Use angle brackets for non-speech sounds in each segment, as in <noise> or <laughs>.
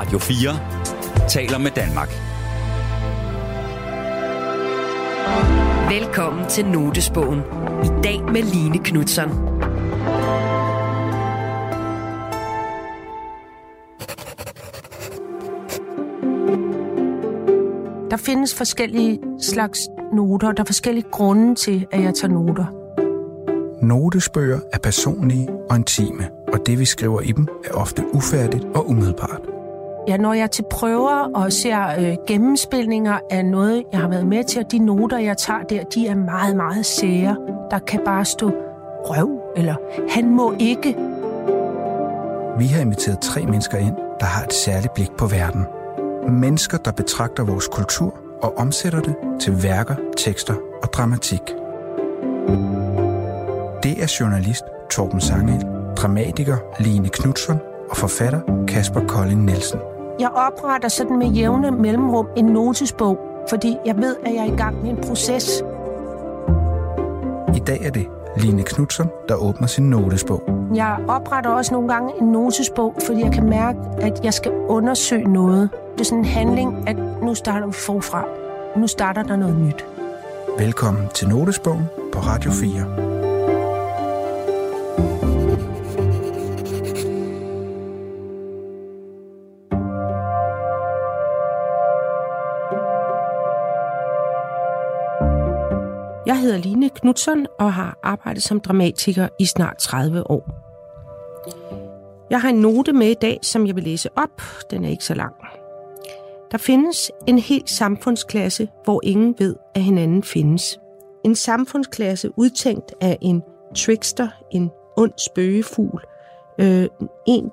Radio 4 taler med Danmark. Velkommen til Notesbogen. I dag med Line Knutzon. Der findes forskellige slags noter. Der er forskellige grunde til, at jeg tager noter. Notesbøger er personlige og intime, og det vi skriver i dem er ofte ufærdigt og umiddelbart. Ja, når jeg er til prøver og ser øh, gennemspilninger af noget, jeg har været med til, og de noter, jeg tager der, de er meget, meget sære. Der kan bare stå røv, eller han må ikke. Vi har inviteret tre mennesker ind, der har et særligt blik på verden. Mennesker, der betragter vores kultur og omsætter det til værker, tekster og dramatik. Det er journalist Torben Sangel, dramatiker Line Knudsen og forfatter Kasper Kolding Nielsen. Jeg opretter sådan med jævne mellemrum en notesbog, fordi jeg ved, at jeg er i gang med en proces. I dag er det Line Knudsen, der åbner sin notesbog. Jeg opretter også nogle gange en notesbog, fordi jeg kan mærke, at jeg skal undersøge noget. Det er sådan en handling, at nu starter vi forfra. Nu starter der noget nyt. Velkommen til Notesbogen på Radio 4. Jeg hedder Line Knudsen og har arbejdet som dramatiker i snart 30 år. Jeg har en note med i dag, som jeg vil læse op. Den er ikke så lang. Der findes en hel samfundsklasse, hvor ingen ved, at hinanden findes. En samfundsklasse udtænkt af en trickster, en ond spøgefugl, øh, en,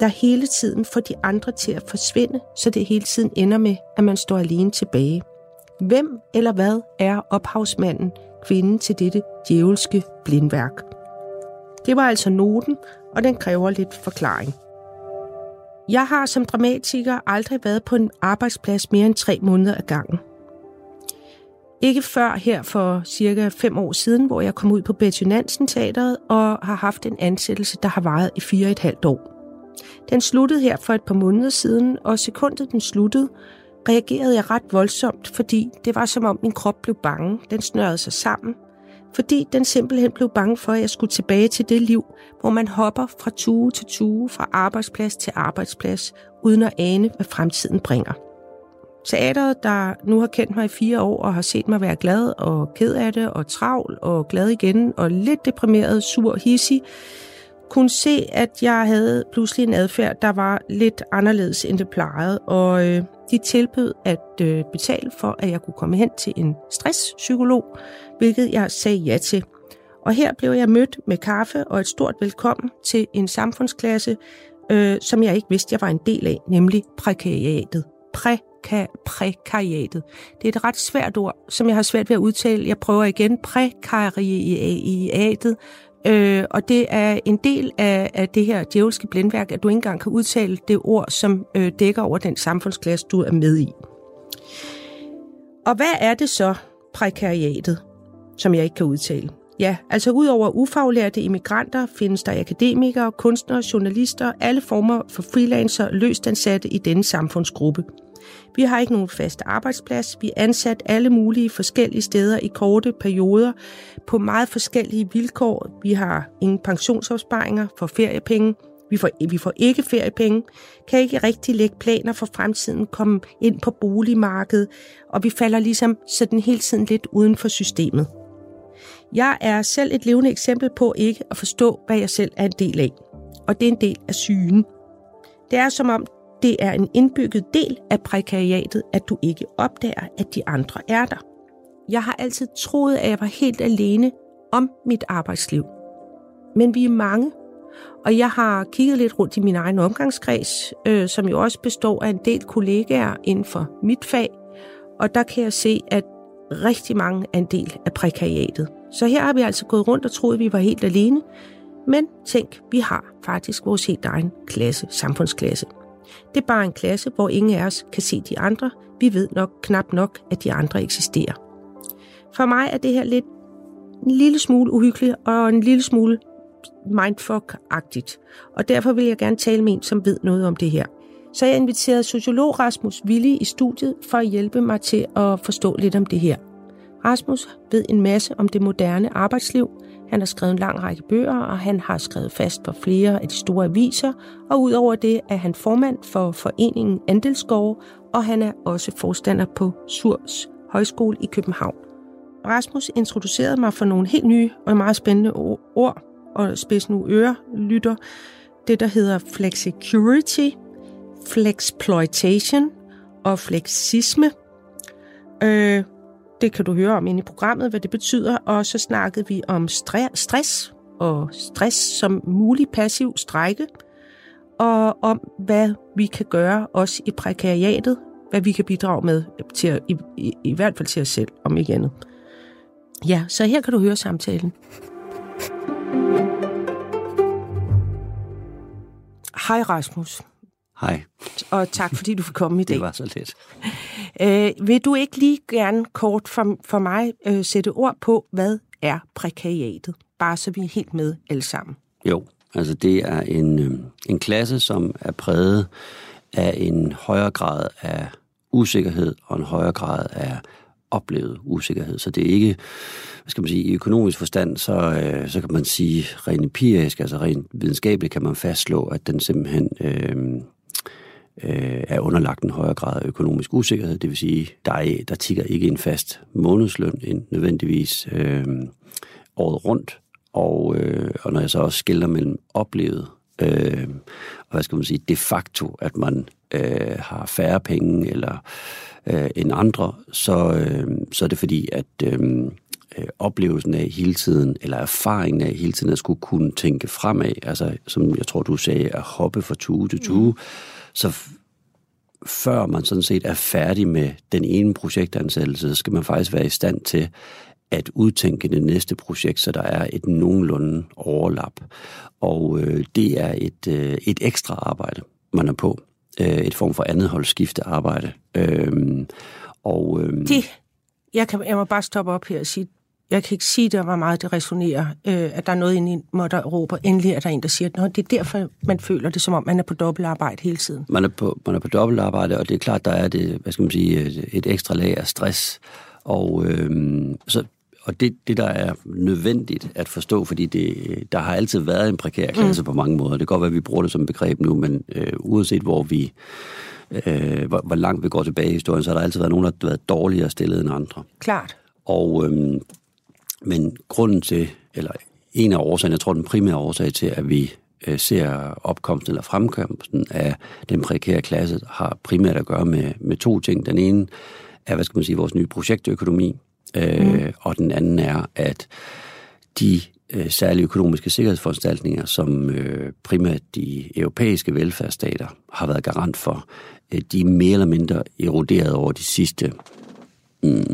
der hele tiden får de andre til at forsvinde, så det hele tiden ender med, at man står alene tilbage. Hvem eller hvad er ophavsmanden, kvinden til dette djævelske blindværk? Det var altså noten, og den kræver lidt forklaring. Jeg har som dramatiker aldrig været på en arbejdsplads mere end tre måneder ad gangen. Ikke før her for cirka fem år siden, hvor jeg kom ud på Betty Nansen Teateret og har haft en ansættelse, der har varet i fire et halvt år. Den sluttede her for et par måneder siden, og sekundet den sluttede, reagerede jeg ret voldsomt, fordi det var som om min krop blev bange. Den snørrede sig sammen, fordi den simpelthen blev bange for, at jeg skulle tilbage til det liv, hvor man hopper fra tue til tue, fra arbejdsplads til arbejdsplads, uden at ane, hvad fremtiden bringer. Teateret, der nu har kendt mig i fire år og har set mig være glad og ked af det og travl og glad igen og lidt deprimeret, sur, hissig, kunne se, at jeg havde pludselig en adfærd, der var lidt anderledes end det plejede, og øh, de tilbød at øh, betale for, at jeg kunne komme hen til en stresspsykolog, hvilket jeg sagde ja til. Og her blev jeg mødt med kaffe og et stort velkommen til en samfundsklasse, øh, som jeg ikke vidste, jeg var en del af, nemlig prekariatet. Preka- prekariatet. Det er et ret svært ord, som jeg har svært ved at udtale. Jeg prøver igen. Prekariatet. Øh, og det er en del af, af det her djævelske blindværk, at du ikke engang kan udtale det ord, som øh, dækker over den samfundsklasse, du er med i. Og hvad er det så, prekariatet, som jeg ikke kan udtale? Ja, altså udover ufaglærte immigranter findes der akademikere, kunstnere, journalister, alle former for freelancer løst ansatte i denne samfundsgruppe. Vi har ikke nogen fast arbejdsplads. Vi er ansat alle mulige forskellige steder i korte perioder på meget forskellige vilkår. Vi har ingen pensionsopsparinger for feriepenge. Vi får, vi får ikke feriepenge, kan ikke rigtig lægge planer for fremtiden, komme ind på boligmarkedet, og vi falder ligesom sådan hele tiden lidt uden for systemet. Jeg er selv et levende eksempel på ikke at forstå, hvad jeg selv er en del af. Og det er en del af sygen. Det er som om, det er en indbygget del af prekariatet, at du ikke opdager, at de andre er der. Jeg har altid troet, at jeg var helt alene om mit arbejdsliv. Men vi er mange, og jeg har kigget lidt rundt i min egen omgangskreds, øh, som jo også består af en del kollegaer inden for mit fag, og der kan jeg se, at rigtig mange er en del af prekariatet. Så her har vi altså gået rundt og troet, at vi var helt alene, men tænk, vi har faktisk vores helt egen klasse, samfundsklasse. Det er bare en klasse, hvor ingen af os kan se de andre. Vi ved nok knap nok, at de andre eksisterer. For mig er det her lidt en lille smule uhyggeligt og en lille smule mindfuck-agtigt. Og derfor vil jeg gerne tale med en, som ved noget om det her. Så jeg inviterede sociolog Rasmus Willi i studiet for at hjælpe mig til at forstå lidt om det her. Rasmus ved en masse om det moderne arbejdsliv. Han har skrevet en lang række bøger, og han har skrevet fast på flere af de store aviser. Og udover det er han formand for foreningen Andelsgårde, og han er også forstander på Surs Højskole i København. Rasmus introducerede mig for nogle helt nye og meget spændende ord, og spids nu øre lytter. Det, der hedder flexicurity, flexploitation og flexisme. Øh, det kan du høre om inde i programmet, hvad det betyder. Og så snakkede vi om stress og stress som mulig passiv strække, og om, hvad vi kan gøre også i prekariatet, hvad vi kan bidrage med, til at, i, i, i hvert fald til os selv, om ikke andet. Ja, så her kan du høre samtalen. Hej Rasmus. Hej. Og tak fordi du fik komme i <laughs> dag. Det var så let. Øh, vil du ikke lige gerne kort for, for mig øh, sætte ord på, hvad er prekariatet? Bare så vi er helt med alle sammen. Jo, altså det er en, øh, en klasse, som er præget af en højere grad af usikkerhed og en højere grad af oplevet usikkerhed. Så det er ikke, hvad skal man sige, i økonomisk forstand, så, øh, så kan man sige rent empirisk, altså rent videnskabeligt kan man fastslå, at den simpelthen øh, øh, er underlagt en højere grad af økonomisk usikkerhed. Det vil sige, der, er, der tigger ikke en fast månedsløn ind nødvendigvis øh, året rundt. Og, øh, og når jeg så også skiller mellem oplevet øh, og hvad skal man sige, de facto, at man øh, har færre penge eller øh, end andre, så, øh, så er det fordi, at øh, øh, oplevelsen af hele tiden, eller erfaringen af hele tiden at skulle kunne tænke fremad, altså som jeg tror, du sagde, at hoppe fra tue til tue, mm. så før man sådan set er færdig med den ene projektansættelse, så skal man faktisk være i stand til at udtænke det næste projekt, så der er et nogenlunde overlap. Og øh, det er et, øh, et ekstra arbejde, man er på. Øh, et form for andet holdskifte arbejde. Øh, og, øh, det, jeg, kan, jeg må bare stoppe op her og sige, jeg kan ikke sige, der hvor meget det resonerer, øh, at der er noget inde i mig, der råber, endelig er der en, der siger, at det er derfor, man føler det, som om man er på dobbeltarbejde hele tiden. Man er på, man er på dobbeltarbejde, og det er klart, der er det, hvad skal man sige, et ekstra lag af stress. Og øh, så og det, det, der er nødvendigt at forstå, fordi det, der har altid været en prekær klasse mm. på mange måder. Det kan godt være, at vi bruger det som begreb nu, men øh, uanset hvor vi, øh, hvor, hvor langt vi går tilbage i historien, så har der altid været nogen, der har været dårligere stillet end andre. Klart. Og, øh, men grunden til, eller en af årsagerne, jeg tror den primære årsag til, at vi øh, ser opkomsten eller fremkomsten af den prekære klasse, har primært at gøre med, med to ting. Den ene er, hvad skal man sige, vores nye projektøkonomi, Øh, mm. Og den anden er, at de øh, særlige økonomiske sikkerhedsforanstaltninger, som øh, primært de europæiske velfærdsstater har været garant for, øh, de er mere eller mindre eroderet over de sidste mm,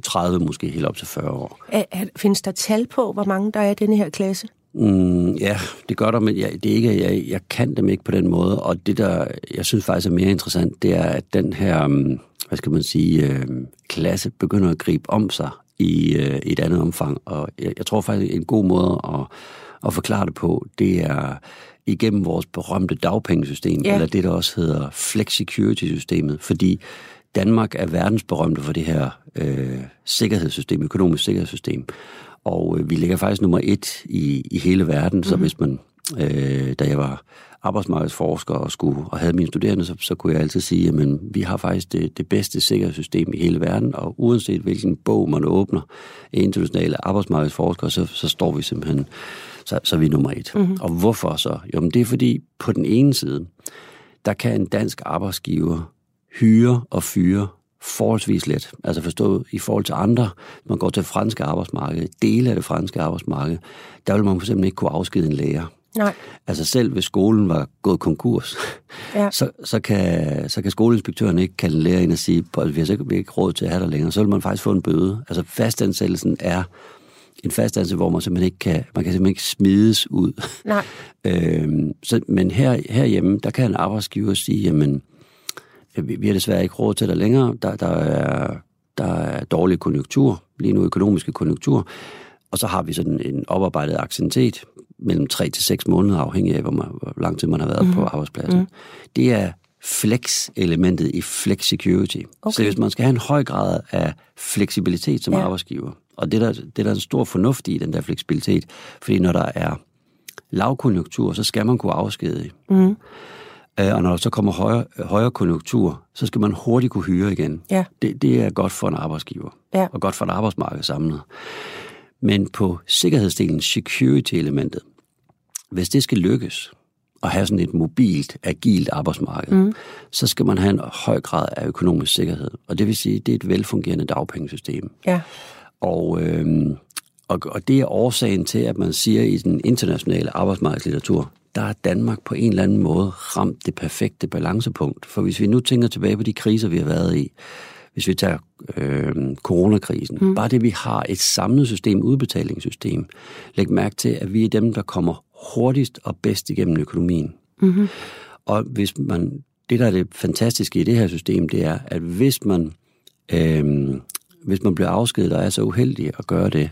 30, måske helt op til 40 år. Er, er, findes der tal på, hvor mange der er i denne her klasse? Mm, ja, det gør der, men jeg, det er ikke, jeg, jeg kan dem ikke på den måde. Og det, der jeg synes faktisk er mere interessant, det er, at den her... Mm, hvad skal man sige, øh, klasse begynder at gribe om sig i øh, et andet omfang. Og jeg, jeg tror faktisk, en god måde at, at forklare det på, det er igennem vores berømte dagpengesystem, ja. eller det, der også hedder flexicurity-systemet, fordi Danmark er verdensberømte for det her øh, sikkerhedssystem, økonomisk sikkerhedssystem. Og øh, vi ligger faktisk nummer et i, i hele verden, mm-hmm. så mhm. hvis man, øh, da jeg var arbejdsmarkedsforsker og, skulle, og havde mine studerende, så, så kunne jeg altid sige, at vi har faktisk det, det bedste sikkerhedssystem i hele verden, og uanset hvilken bog man åbner internationale arbejdsmarkedsforskere, så, så står vi simpelthen, så, så er vi nummer et. Mm-hmm. Og hvorfor så? Jo, men det er fordi, på den ene side, der kan en dansk arbejdsgiver hyre og fyre forholdsvis let. Altså forstået i forhold til andre, man går til det franske arbejdsmarked, dele af det franske arbejdsmarked, der vil man for eksempel ikke kunne afskede en lærer. Nej. Altså selv hvis skolen var gået konkurs, ja. så, så, kan, så kan skoleinspektøren ikke kalde lærer ind og sige, at vi har har ikke råd til at have dig længere. Så vil man faktisk få en bøde. Altså fastansættelsen er en fastansættelse, hvor man simpelthen ikke kan, man kan simpelthen ikke smides ud. Nej. <laughs> øhm, så, men her, herhjemme, der kan en arbejdsgiver sige, jamen, vi, har desværre ikke råd til dig længere. Der, der, er, der er dårlig konjunktur, lige nu økonomiske konjunktur. Og så har vi sådan en oparbejdet aktivitet mellem 3 til 6 måneder, afhængig af, hvor, man, hvor lang tid man har været mm. på arbejdspladsen. Mm. Det er flex-elementet i flex security. Okay. Så hvis man skal have en høj grad af fleksibilitet som ja. arbejdsgiver, og det er, der, det er der en stor fornuft i, den der fleksibilitet, fordi når der er lavkonjunktur, så skal man kunne afskedige. Mm. Øh, Og når der så kommer højere, højere konjunktur, så skal man hurtigt kunne hyre igen. Ja. Det, det er godt for en arbejdsgiver, Ja. og godt for et arbejdsmarked samlet. Men på sikkerhedsdelen, security-elementet, hvis det skal lykkes at have sådan et mobilt, agilt arbejdsmarked, mm. så skal man have en høj grad af økonomisk sikkerhed. Og det vil sige, det er et velfungerende dagpengesystem. Ja. Og, øhm, og, og det er årsagen til, at man siger i den internationale arbejdsmarkedslitteratur, der er Danmark på en eller anden måde ramt det perfekte balancepunkt. For hvis vi nu tænker tilbage på de kriser, vi har været i, hvis vi tager øh, coronakrisen, mm. bare det, vi har et samlet system, udbetalingssystem, læg mærke til, at vi er dem, der kommer hurtigst og bedst igennem økonomien. Mm-hmm. Og hvis man, det, der er det fantastiske i det her system, det er, at hvis man, øh, hvis man bliver afskedet og er så uheldig at gøre det,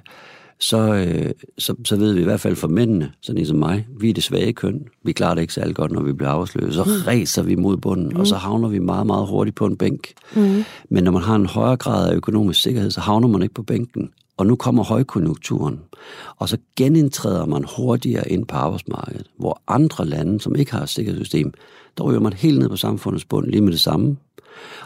så, øh, så, så ved vi i hvert fald for mændene, sådan ligesom mig, vi er det svage køn. Vi klarer det ikke særlig godt, når vi bliver arbejdsløse. Så ræser vi mod bunden, og så havner vi meget, meget hurtigt på en bænk. Mm. Men når man har en højere grad af økonomisk sikkerhed, så havner man ikke på bænken. Og nu kommer højkonjunkturen, og så genindtræder man hurtigere ind på arbejdsmarkedet, hvor andre lande, som ikke har et sikkerhedssystem, der ryger man helt ned på samfundets bund lige med det samme.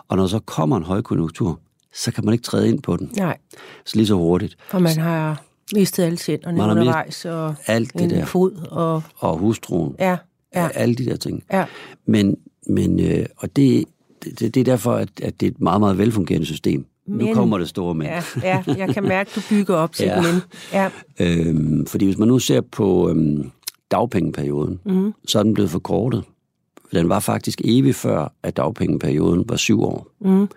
Og når så kommer en højkonjunktur, så kan man ikke træde ind på den Nej, så lige så hurtigt. for man har mistet alle tænderne Man undervejs, og alt det der. fod, og Og hustruen, ja, ja, alle de der ting. ja, Men, men øh, og det, det, det er derfor, at, at det er et meget, meget velfungerende system. Men, nu kommer det store men. ja, ja, jeg kan mærke, du bygger op til Ja. men. Ja, Øhm, fordi hvis man nu ser på øhm, dagpengeperioden, mm. så er den blevet forkortet. Den var faktisk evig før, at dagpengeperioden var syv år. Mm.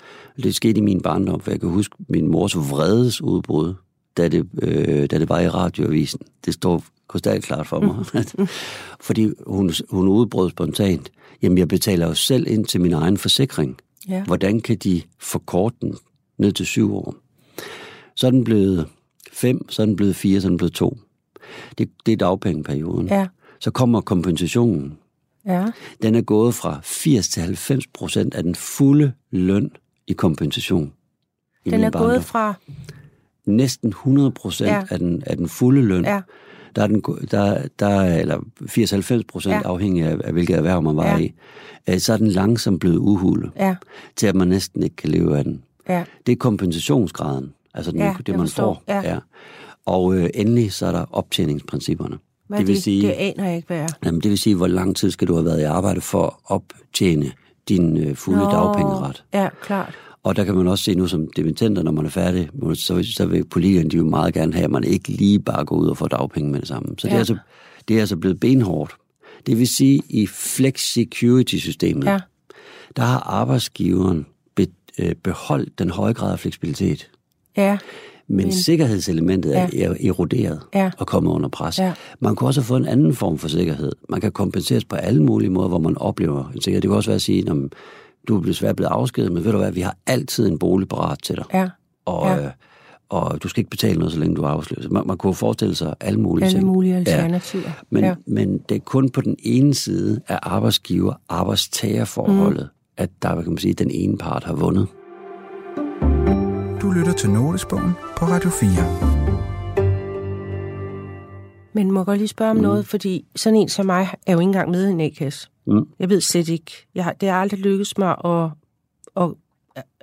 Det skete i min barndom, for jeg kan huske min mors vredes udbrud, da det, øh, da det var i radioavisen. Det står krystalklart for mig. <laughs> Fordi hun, hun udbrød spontant, jamen jeg betaler jo selv ind til min egen forsikring. ja, Hvordan kan de forkorte den ned til syv år? Så er den blevet fem, så er den blevet fire, så er den blevet to. Det, det er dagpengeperioden. ja, Så kommer kompensationen. ja, Den er gået fra 80 til 90 procent af den fulde løn i kompensation. I den er barndom. gået fra, Næsten 100 procent Ja. af, den, af den fulde løn. ja, Der er den, der, der er, eller 80-90 procent, Ja. afhængig af, af, hvilket erhverv man var Ja. i, øh, så er den langsomt blevet uhule, ja, til at man næsten ikke kan leve af den. ja, Det er kompensationsgraden, altså den, Ja, det, jeg man får. Ja. Ja. Og øh, endelig så er der optjeningsprincipperne. hvad det vil det? sige, Det aner jeg ikke, hvad er. jamen, det vil sige, hvor lang tid skal du have været i arbejde for at optjene din øh, fulde Nå, dagpengeret. Ja, klart. Og der kan man også se nu som dimittenter, når man er færdig, så, så vil politikerne de vil meget gerne have, at man ikke lige bare går ud og får dagpenge med det samme. Så ja. det, er altså, det er altså blevet benhårdt. Det vil sige, i flex security-systemet, Ja, der har arbejdsgiveren be, øh, beholdt den høje grad af fleksibilitet. ja, Men, Men sikkerhedselementet er, Ja. er eroderet Ja. og kommet under pres. Ja. Man kan også få en anden form for sikkerhed. Man kan kompenseres på alle mulige måder, hvor man oplever en sikkerhed. Det kan også være at sige, at du er desværre blevet afskedet, men ved du hvad, vi har altid en bolig parat til dig. ja. Og, Ja. ja. og du skal ikke betale noget, så længe du er arbejdsløs. Man, man kunne forestille sig alle mulige Alle ting. mulige alternativer. Men, ja. ja. men det er kun på den ene side af arbejdsgiver-arbejdstagerforholdet, mm. at der, kan man sige, den ene part har vundet. Du lytter til Notesbogen på Radio 4. Men må jeg godt lige spørge om mm. noget, fordi sådan en som mig er jo ikke engang med i en A-kasse. Mm. Jeg ved slet ikke. Jeg det har aldrig lykkedes mig at, at...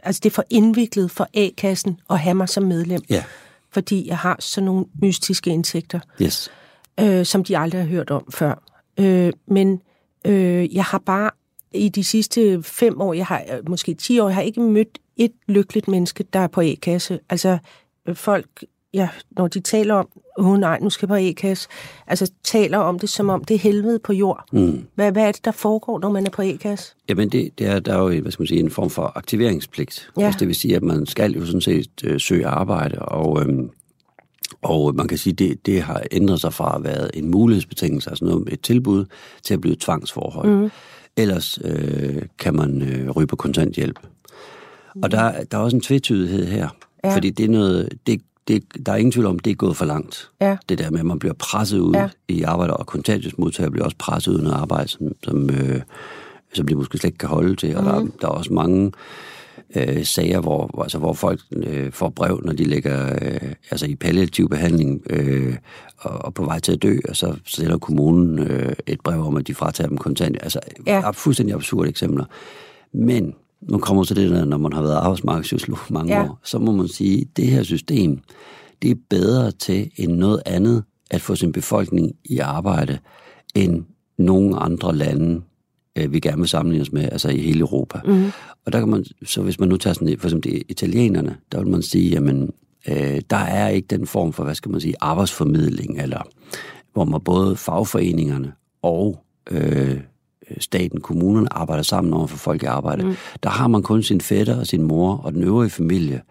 Altså, det er for indviklet for A-kassen at have mig som medlem, Ja, fordi jeg har sådan nogle mystiske indtægter, yes. øh, som de aldrig har hørt om før. Øh, men øh, jeg har bare i de sidste fem år, jeg har måske ti år, jeg har ikke mødt et lykkeligt menneske, der er på A-kasse. Altså, øh, folk, ja, når de taler om, åh oh, nej, nu skal jeg på A-kasse, altså taler om det, som om det er helvede på jord. Mm. Hvad, hvad er det, der foregår, når man er på A-kasse? Jamen, det, det er, der er jo hvad skal man sige, en form for aktiveringspligt. Ja. Altså, det vil sige, at man skal jo sådan set øh, søge arbejde, og, øhm, og man kan sige, det, det har ændret sig fra at være en mulighedsbetingelse, altså noget et tilbud, til at blive et tvangsforhold. Mm. Ellers øh, kan man øh, ryge på kontanthjælp. Og der, der er også en tvetydighed her, Ja. ja. fordi det er noget, det, det, der er ingen tvivl om, det er gået for langt. Ja. Det der med, at man bliver presset ud Ja. i arbejde, og kontanthjælpsmodtagere bliver også presset ud noget arbejde, som, som, øh, som de måske slet ikke kan holde til. Og mm. der, er- der er også mange øh, sager, hvor, altså, hvor folk øh, får brev, når de ligger øh, altså i palliativ behandling øh, og, og på vej til at dø, og så sender kommunen øh, et brev om, at de fratager dem kontant. Altså ja. fuldstændig absurde eksempler. Men nu kommer så det der, når man har været arbejdsmarkedssociolog mange Ja. år, så må man sige, at det her system, det er bedre til end noget andet at få sin befolkning i arbejde, end nogen andre lande, øh, vi gerne vil sammenligne os med, altså i hele Europa. Mm. Og der kan man, så hvis man nu tager sådan, for eksempel det italienerne, der vil man sige, jamen, øh, der er ikke den form for, hvad skal man sige, arbejdsformidling, eller hvor man både fagforeningerne og øh, staten, kommunerne arbejder sammen over for folk i arbejde. Mm. Der har man kun sin fætter og sin mor og den øvrige familie.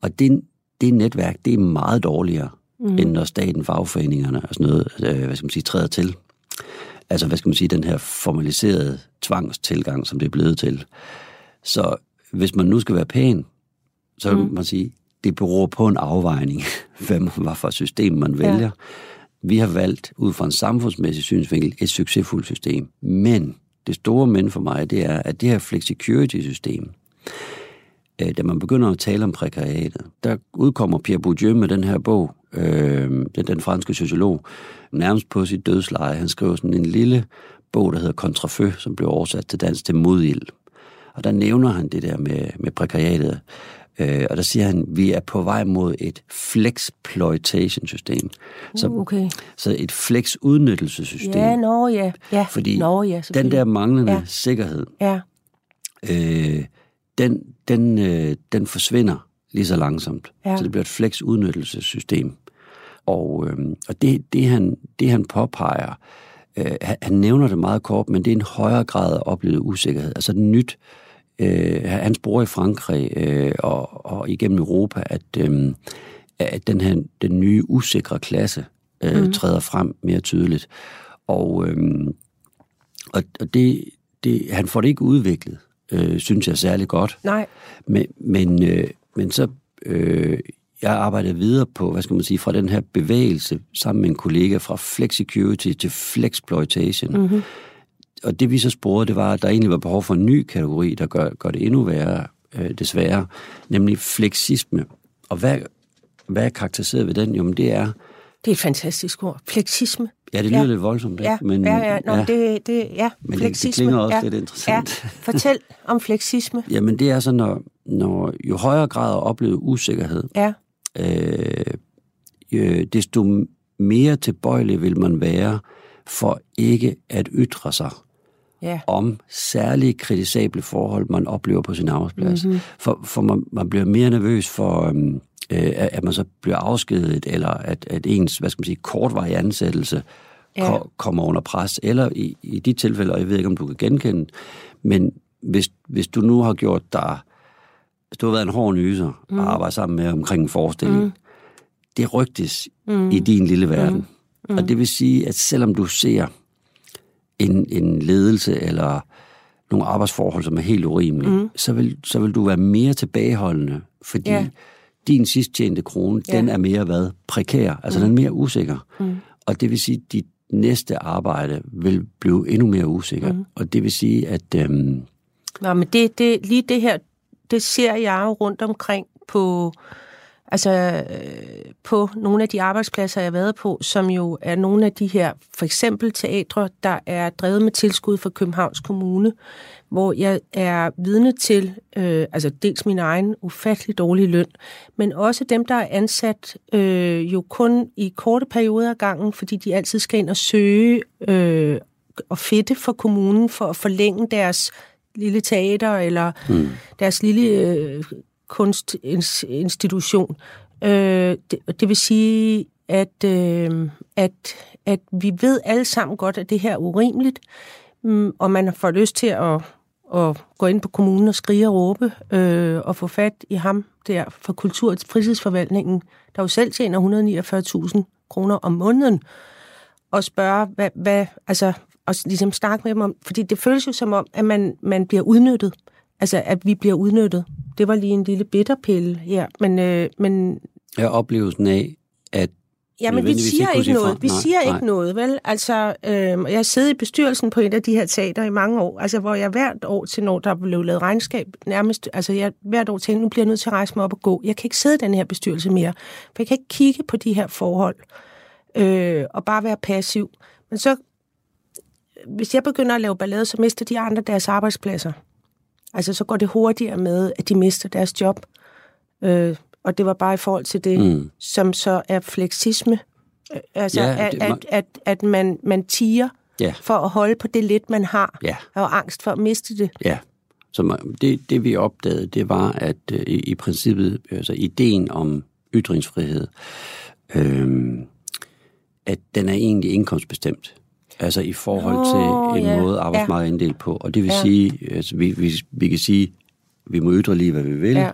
Og det, det netværk, det er meget dårligere, mm. end når staten, fagforeningerne og sådan noget, øh, hvad skal man sige, træder til. Altså, hvad skal man sige, den her formaliserede tvangstilgang, som det er blevet til. Så hvis man nu skal være pæn, så vil mm. man sige, det beror på en afvejning, <laughs> hvad, man, hvad for system man vælger. Ja. Vi har valgt ud fra en samfundsmæssig synsvinkel et succesfuldt system. Men det store men for mig, det er, at det her flexicurity-system, øh, da man begynder at tale om prekariatet, der udkommer Pierre Bourdieu med den her bog, øh, den, den franske sociolog, nærmest på sit dødsleje. Han skriver sådan en lille bog, der hedder Kontrafø, som blev oversat til dansk til Modild. Og der nævner han det der med, med prekariatet. Øh, og der siger han, vi er på vej mod et flexploitation-system. Så, Okay. så et flex-udnyttelsessystem. Ja, nå ja. ja. Fordi nå, ja, den der manglende ja. sikkerhed, Ja, øh, den, den, øh, den forsvinder lige så langsomt. Ja. Så det bliver et flex-udnyttelsessystem. Og, øh, og det, det, han, det, han påpeger, øh, han, han nævner det meget kort, men det er en højere grad af oplevet usikkerhed. Altså nyt, øh, han sporer i Frankrig øh, og, og igennem Europa, at, øh, at den her den nye usikre klasse øh, mm. træder frem mere tydeligt. Og, øh, og, og det, det, han får det ikke udviklet, øh, synes jeg særlig godt. nej. Men, men, øh, men så, øh, jeg arbejdede videre på, hvad skal man sige, fra den her bevægelse sammen med en kollega fra flexicurity til flexploitation. Mm-hmm. Og det vi så spurgte, det var, at der egentlig var behov for en ny kategori, der gør, gør det endnu værre, øh, desværre, nemlig flexisme. Og hvad, hvad er karakteriseret ved den? Jo, men det er, Det er et fantastisk ord. Fleksisme. ja, det lyder Ja. lidt voldsomt, ikke? Ja, men, ja, ja. Nå, ja. Det, det, ja. Men det- det fleksisme. klinger også ja. lidt interessant. Ja. Fortæl om fleksisme. <laughs> Jamen det er så, når, når jo højere grad af oplevet usikkerhed, Ja, øh, øh, desto mere tilbøjelig vil man være for ikke at ytre sig ja. om særlige kritisable forhold, man oplever på sin arbejdsplads. Mm-hmm. For, for man, man bliver mere nervøs for, øhm, øh, at man så bliver afskediget, eller at, at ens, hvad skal man sige, kortvarig ansættelse ja. ko- kommer under pres. Eller i, i de tilfælde, og jeg ved ikke, om du kan genkende, men hvis, hvis du nu har gjort dig, hvis du har været en hård nyser mm. og arbejdet sammen med omkring en forestilling, mm. det rygtes mm. i din lille verden. Mm. Og det vil sige, at selvom du ser en, en ledelse eller nogle arbejdsforhold, som er helt urimelige, mm. så, vil, så vil du være mere tilbageholdende, fordi Ja. din sidst tjente krone, Ja. den er mere hvad? Prekær, altså mm. den er mere usikker. Mm. Og det vil sige, at dit næste arbejde vil blive endnu mere usikker. Mm. Og det vil sige, at øhm, Nå, men det, det, lige det her, det ser jeg jo rundt omkring på, altså, øh, på nogle af de arbejdspladser, jeg har været på, som jo er nogle af de her, for eksempel teatre, der er drevet med tilskud fra Københavns Kommune, hvor jeg er vidne til, øh, altså dels min egen ufattelig dårlige løn, men også dem, der er ansat øh, jo kun i korte perioder af gangen, fordi de altid skal ind og søge øh, og fedte for kommunen for at forlænge deres lille teater eller mm. deres lille øh, kunstinstitution. Øh, det, det vil sige, at, øh, at, at vi ved alle sammen godt, at det her er urimeligt, mm, og man får lyst til at, at gå ind på kommunen og skrige og råbe øh, og få fat i ham der fra Kultur- og fritidsforvaltningen, der jo selv tjener 149.000 kroner om måneden, og spørge, hvad, hvad, altså, og ligesom snakke med dem om, fordi det føles jo som om, at man, man bliver udnyttet. Altså, at vi bliver udnyttet. Det var lige en lille bitterpille her, men, øh, men er oplevelsen af, at Ja, men vi siger ikke noget. fra. Vi Nej, siger nej. ikke noget, vel? Altså, øh, jeg har siddet i bestyrelsen på et af de her teater i mange år, altså hvor jeg hvert år til, når der blev lavet regnskab, nærmest, altså jeg hvert år tænkte, nu bliver jeg nødt til at rejse mig op og gå. Jeg kan ikke sidde i den her bestyrelse mere, for jeg kan ikke kigge på de her forhold øh, og bare være passiv. Men så, hvis jeg begynder at lave ballade, så mister de andre deres arbejdspladser. Altså, så går det hurtigere med, at de mister deres job. Øh, og det var bare i forhold til det, mm. som så er fleksisme. Øh, Altså, Ja, at, det- at, at, at man, man tiger Ja. for at holde på det lidt, man har, Ja. og angst for at miste det. Ja, så man- det, det vi opdagede, det var, at øh, i, i princippet, altså ideen om ytringsfrihed, øh, at den er egentlig indkomstbestemt. Altså i forhold Nå, til en ja, måde, ja. arbejdsmarkedet er inddelt på. Og det vil Ja. sige, altså vi, vi, vi kan sige, vi må ytre lige, hvad vi vil, Ja.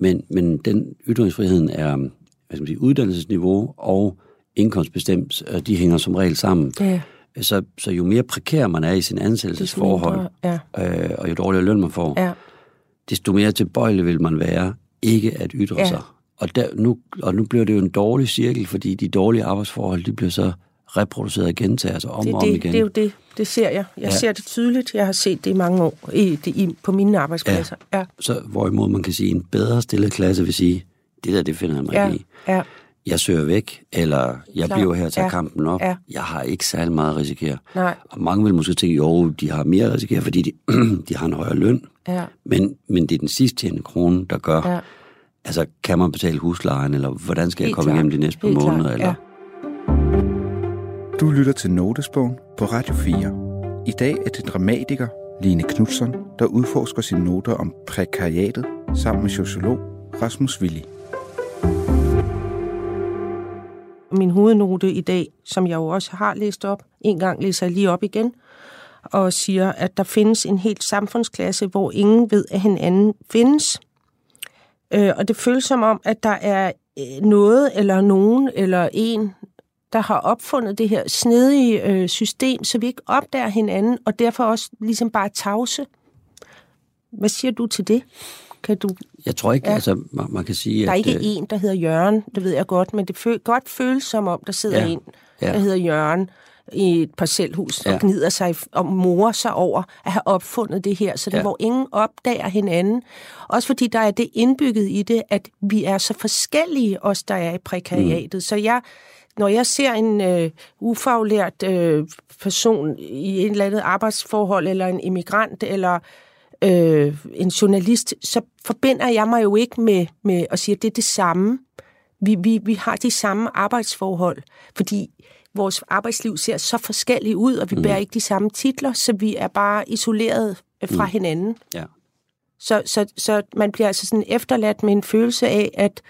men, men den ytringsfriheden er hvad skal man sige, uddannelsesniveau og indkomstbestemt, og de hænger som regel sammen. Ja. Så, så jo mere prekær man er i sin ansættelsesforhold, mindre, øh, og jo dårligere løn man får, Ja. desto mere tilbøjelig vil man være ikke at ytre Ja. sig. Og, der, nu, og nu bliver det jo en dårlig cirkel, fordi de dårlige arbejdsforhold, de bliver så reproduceret og gentager sig om Det, og om det, igen. det er jo det. Det ser jeg. Jeg Ja. ja. ser det tydeligt. Jeg har set det i mange år i, det, i, på mine arbejdspladser. Ja. Så hvorimod man kan sige, en bedre stillet klasse vil sige, det der, det finder jeg mig Ja. i. Ja. Jeg søger væk, eller jeg Klar. bliver her til Ja. kampen op. Ja. Jeg har ikke særlig meget at risikere. Nej. Og mange vil måske tænke, jo, de har mere at risikere, fordi de, <clears throat> de har en højere løn. Ja. Men, men det er den sidste tjente krone, der gør, Ja. altså kan man betale huslejen, eller hvordan skal jeg Helt komme klart. igennem de næste par måneder? Eller? ja. Du lytter til Notesbogen på Radio 4. I dag er det dramatiker Line Knudsen, der udforsker sine noter om prekariatet sammen med sociolog Rasmus Willi. min hovednote i dag, som jeg jo også har læst op, en gang læser jeg lige op igen, og siger, at der findes en helt samfundsklasse, hvor ingen ved, at hinanden findes. Øh, og det føles som om, at der er øh, noget eller nogen eller en, der har opfundet det her snedige øh, system, så vi ikke opdager hinanden, og derfor også ligesom bare tavse. Hvad siger du til det? Kan du Jeg tror ikke, Ja. ja. altså man, man kan sige, der er at... ikke øh, en, der hedder Jørgen, det ved jeg godt, men det føl, godt føles som om, der sidder Ja. en, Ja. der hedder Jørgen i et parcelhus Ja. og gnider sig og morer sig over at have opfundet det her, så det Ja. hvor ingen opdager hinanden. Også fordi der er det indbygget i det, at vi er så forskellige, os der er i prekariatet. Mm. Så jeg, når jeg ser en øh, ufaglært øh, person i et eller andet arbejdsforhold, eller en immigrant, eller øh, en journalist, så forbinder jeg mig jo ikke med, med at sige, at det er det samme. Vi, vi, vi har de samme arbejdsforhold, fordi vores arbejdsliv ser så forskelligt ud, og vi mm. bærer ikke de samme titler, så vi er bare isoleret øh, fra mm. hinanden. Ja. Så, så, så man bliver altså sådan efterladt med en følelse af, at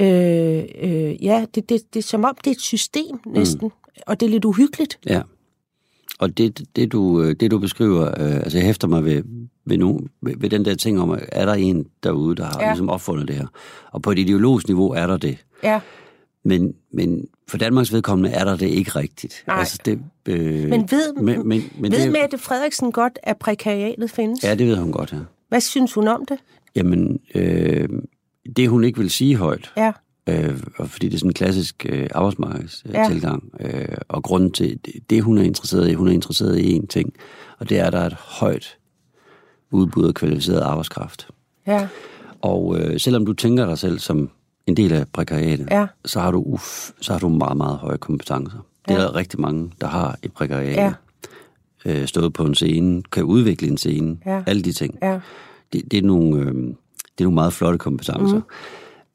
øh, øh, ja, det, det, det er som om, det er et system næsten, mm. og det er lidt uhyggeligt. Ja. Og det, det, du, øh, det du beskriver, øh, altså jeg hæfter mig ved, ved, nogen, ved, ved den der ting om, at er der en derude, der har ja. ligesom opfundet det her? Og på et ideologisk niveau er der det. Ja. Men, men for Danmarks vedkommende er der det ikke rigtigt. Nej. Altså det, øh, Men ved, men, men, men ved det, Mette Frederiksen godt, at prekariatet findes? Ja, det ved hun godt, ja. Hvad synes hun om det? Jamen, øh, det hun ikke vil sige højt, Ja, øh, fordi det er sådan en klassisk øh, Ja. arbejdsmarkedstilgang, øh, og grunden til det, det, hun er interesseret i, hun er interesseret i én ting, og det er, at der er et højt udbud af kvalificeret arbejdskraft. ja, Og øh, selvom du tænker dig selv som en del af prekariatet, Ja. så, har du uf, så har du meget, meget høje kompetencer. Det er Ja. der rigtig mange, der har i prekariatet. Ja. Øh, stået på en scene, kan udvikle en scene, Ja. alle de ting. ja, Det, det, er nogle, øh, det er nogle meget flotte kompetencer. Mm.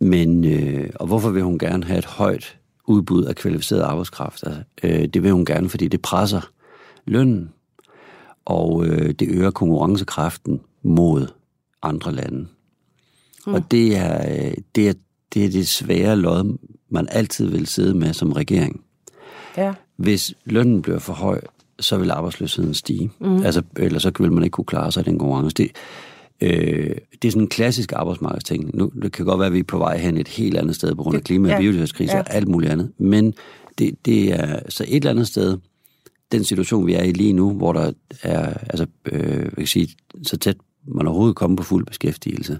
Men, øh, og hvorfor vil hun gerne have et højt udbud af kvalificeret arbejdskraft? Altså, øh, det vil hun gerne, fordi det presser lønnen, og øh, det øger konkurrencekraften mod andre lande. Mm. Og det er, øh, det, er, det er det svære lod, man altid vil sidde med som regering. ja, Hvis lønnen bliver for høj, så vil arbejdsløsheden stige. Mm. Altså, eller så vil man ikke kunne klare sig i den konkurrence. Det, øh, det er sådan en klassisk arbejdsmarkedsting. Nu, det kan godt være, at vi er på vej hen et helt andet sted på grund af klima- og biodiversitetskrise ja. og alt muligt andet. Men det, det er så et eller andet sted, den situation, vi er i lige nu, hvor der er, altså, øh, jeg kan sige, så tæt man overhovedet kommer på fuld beskæftigelse,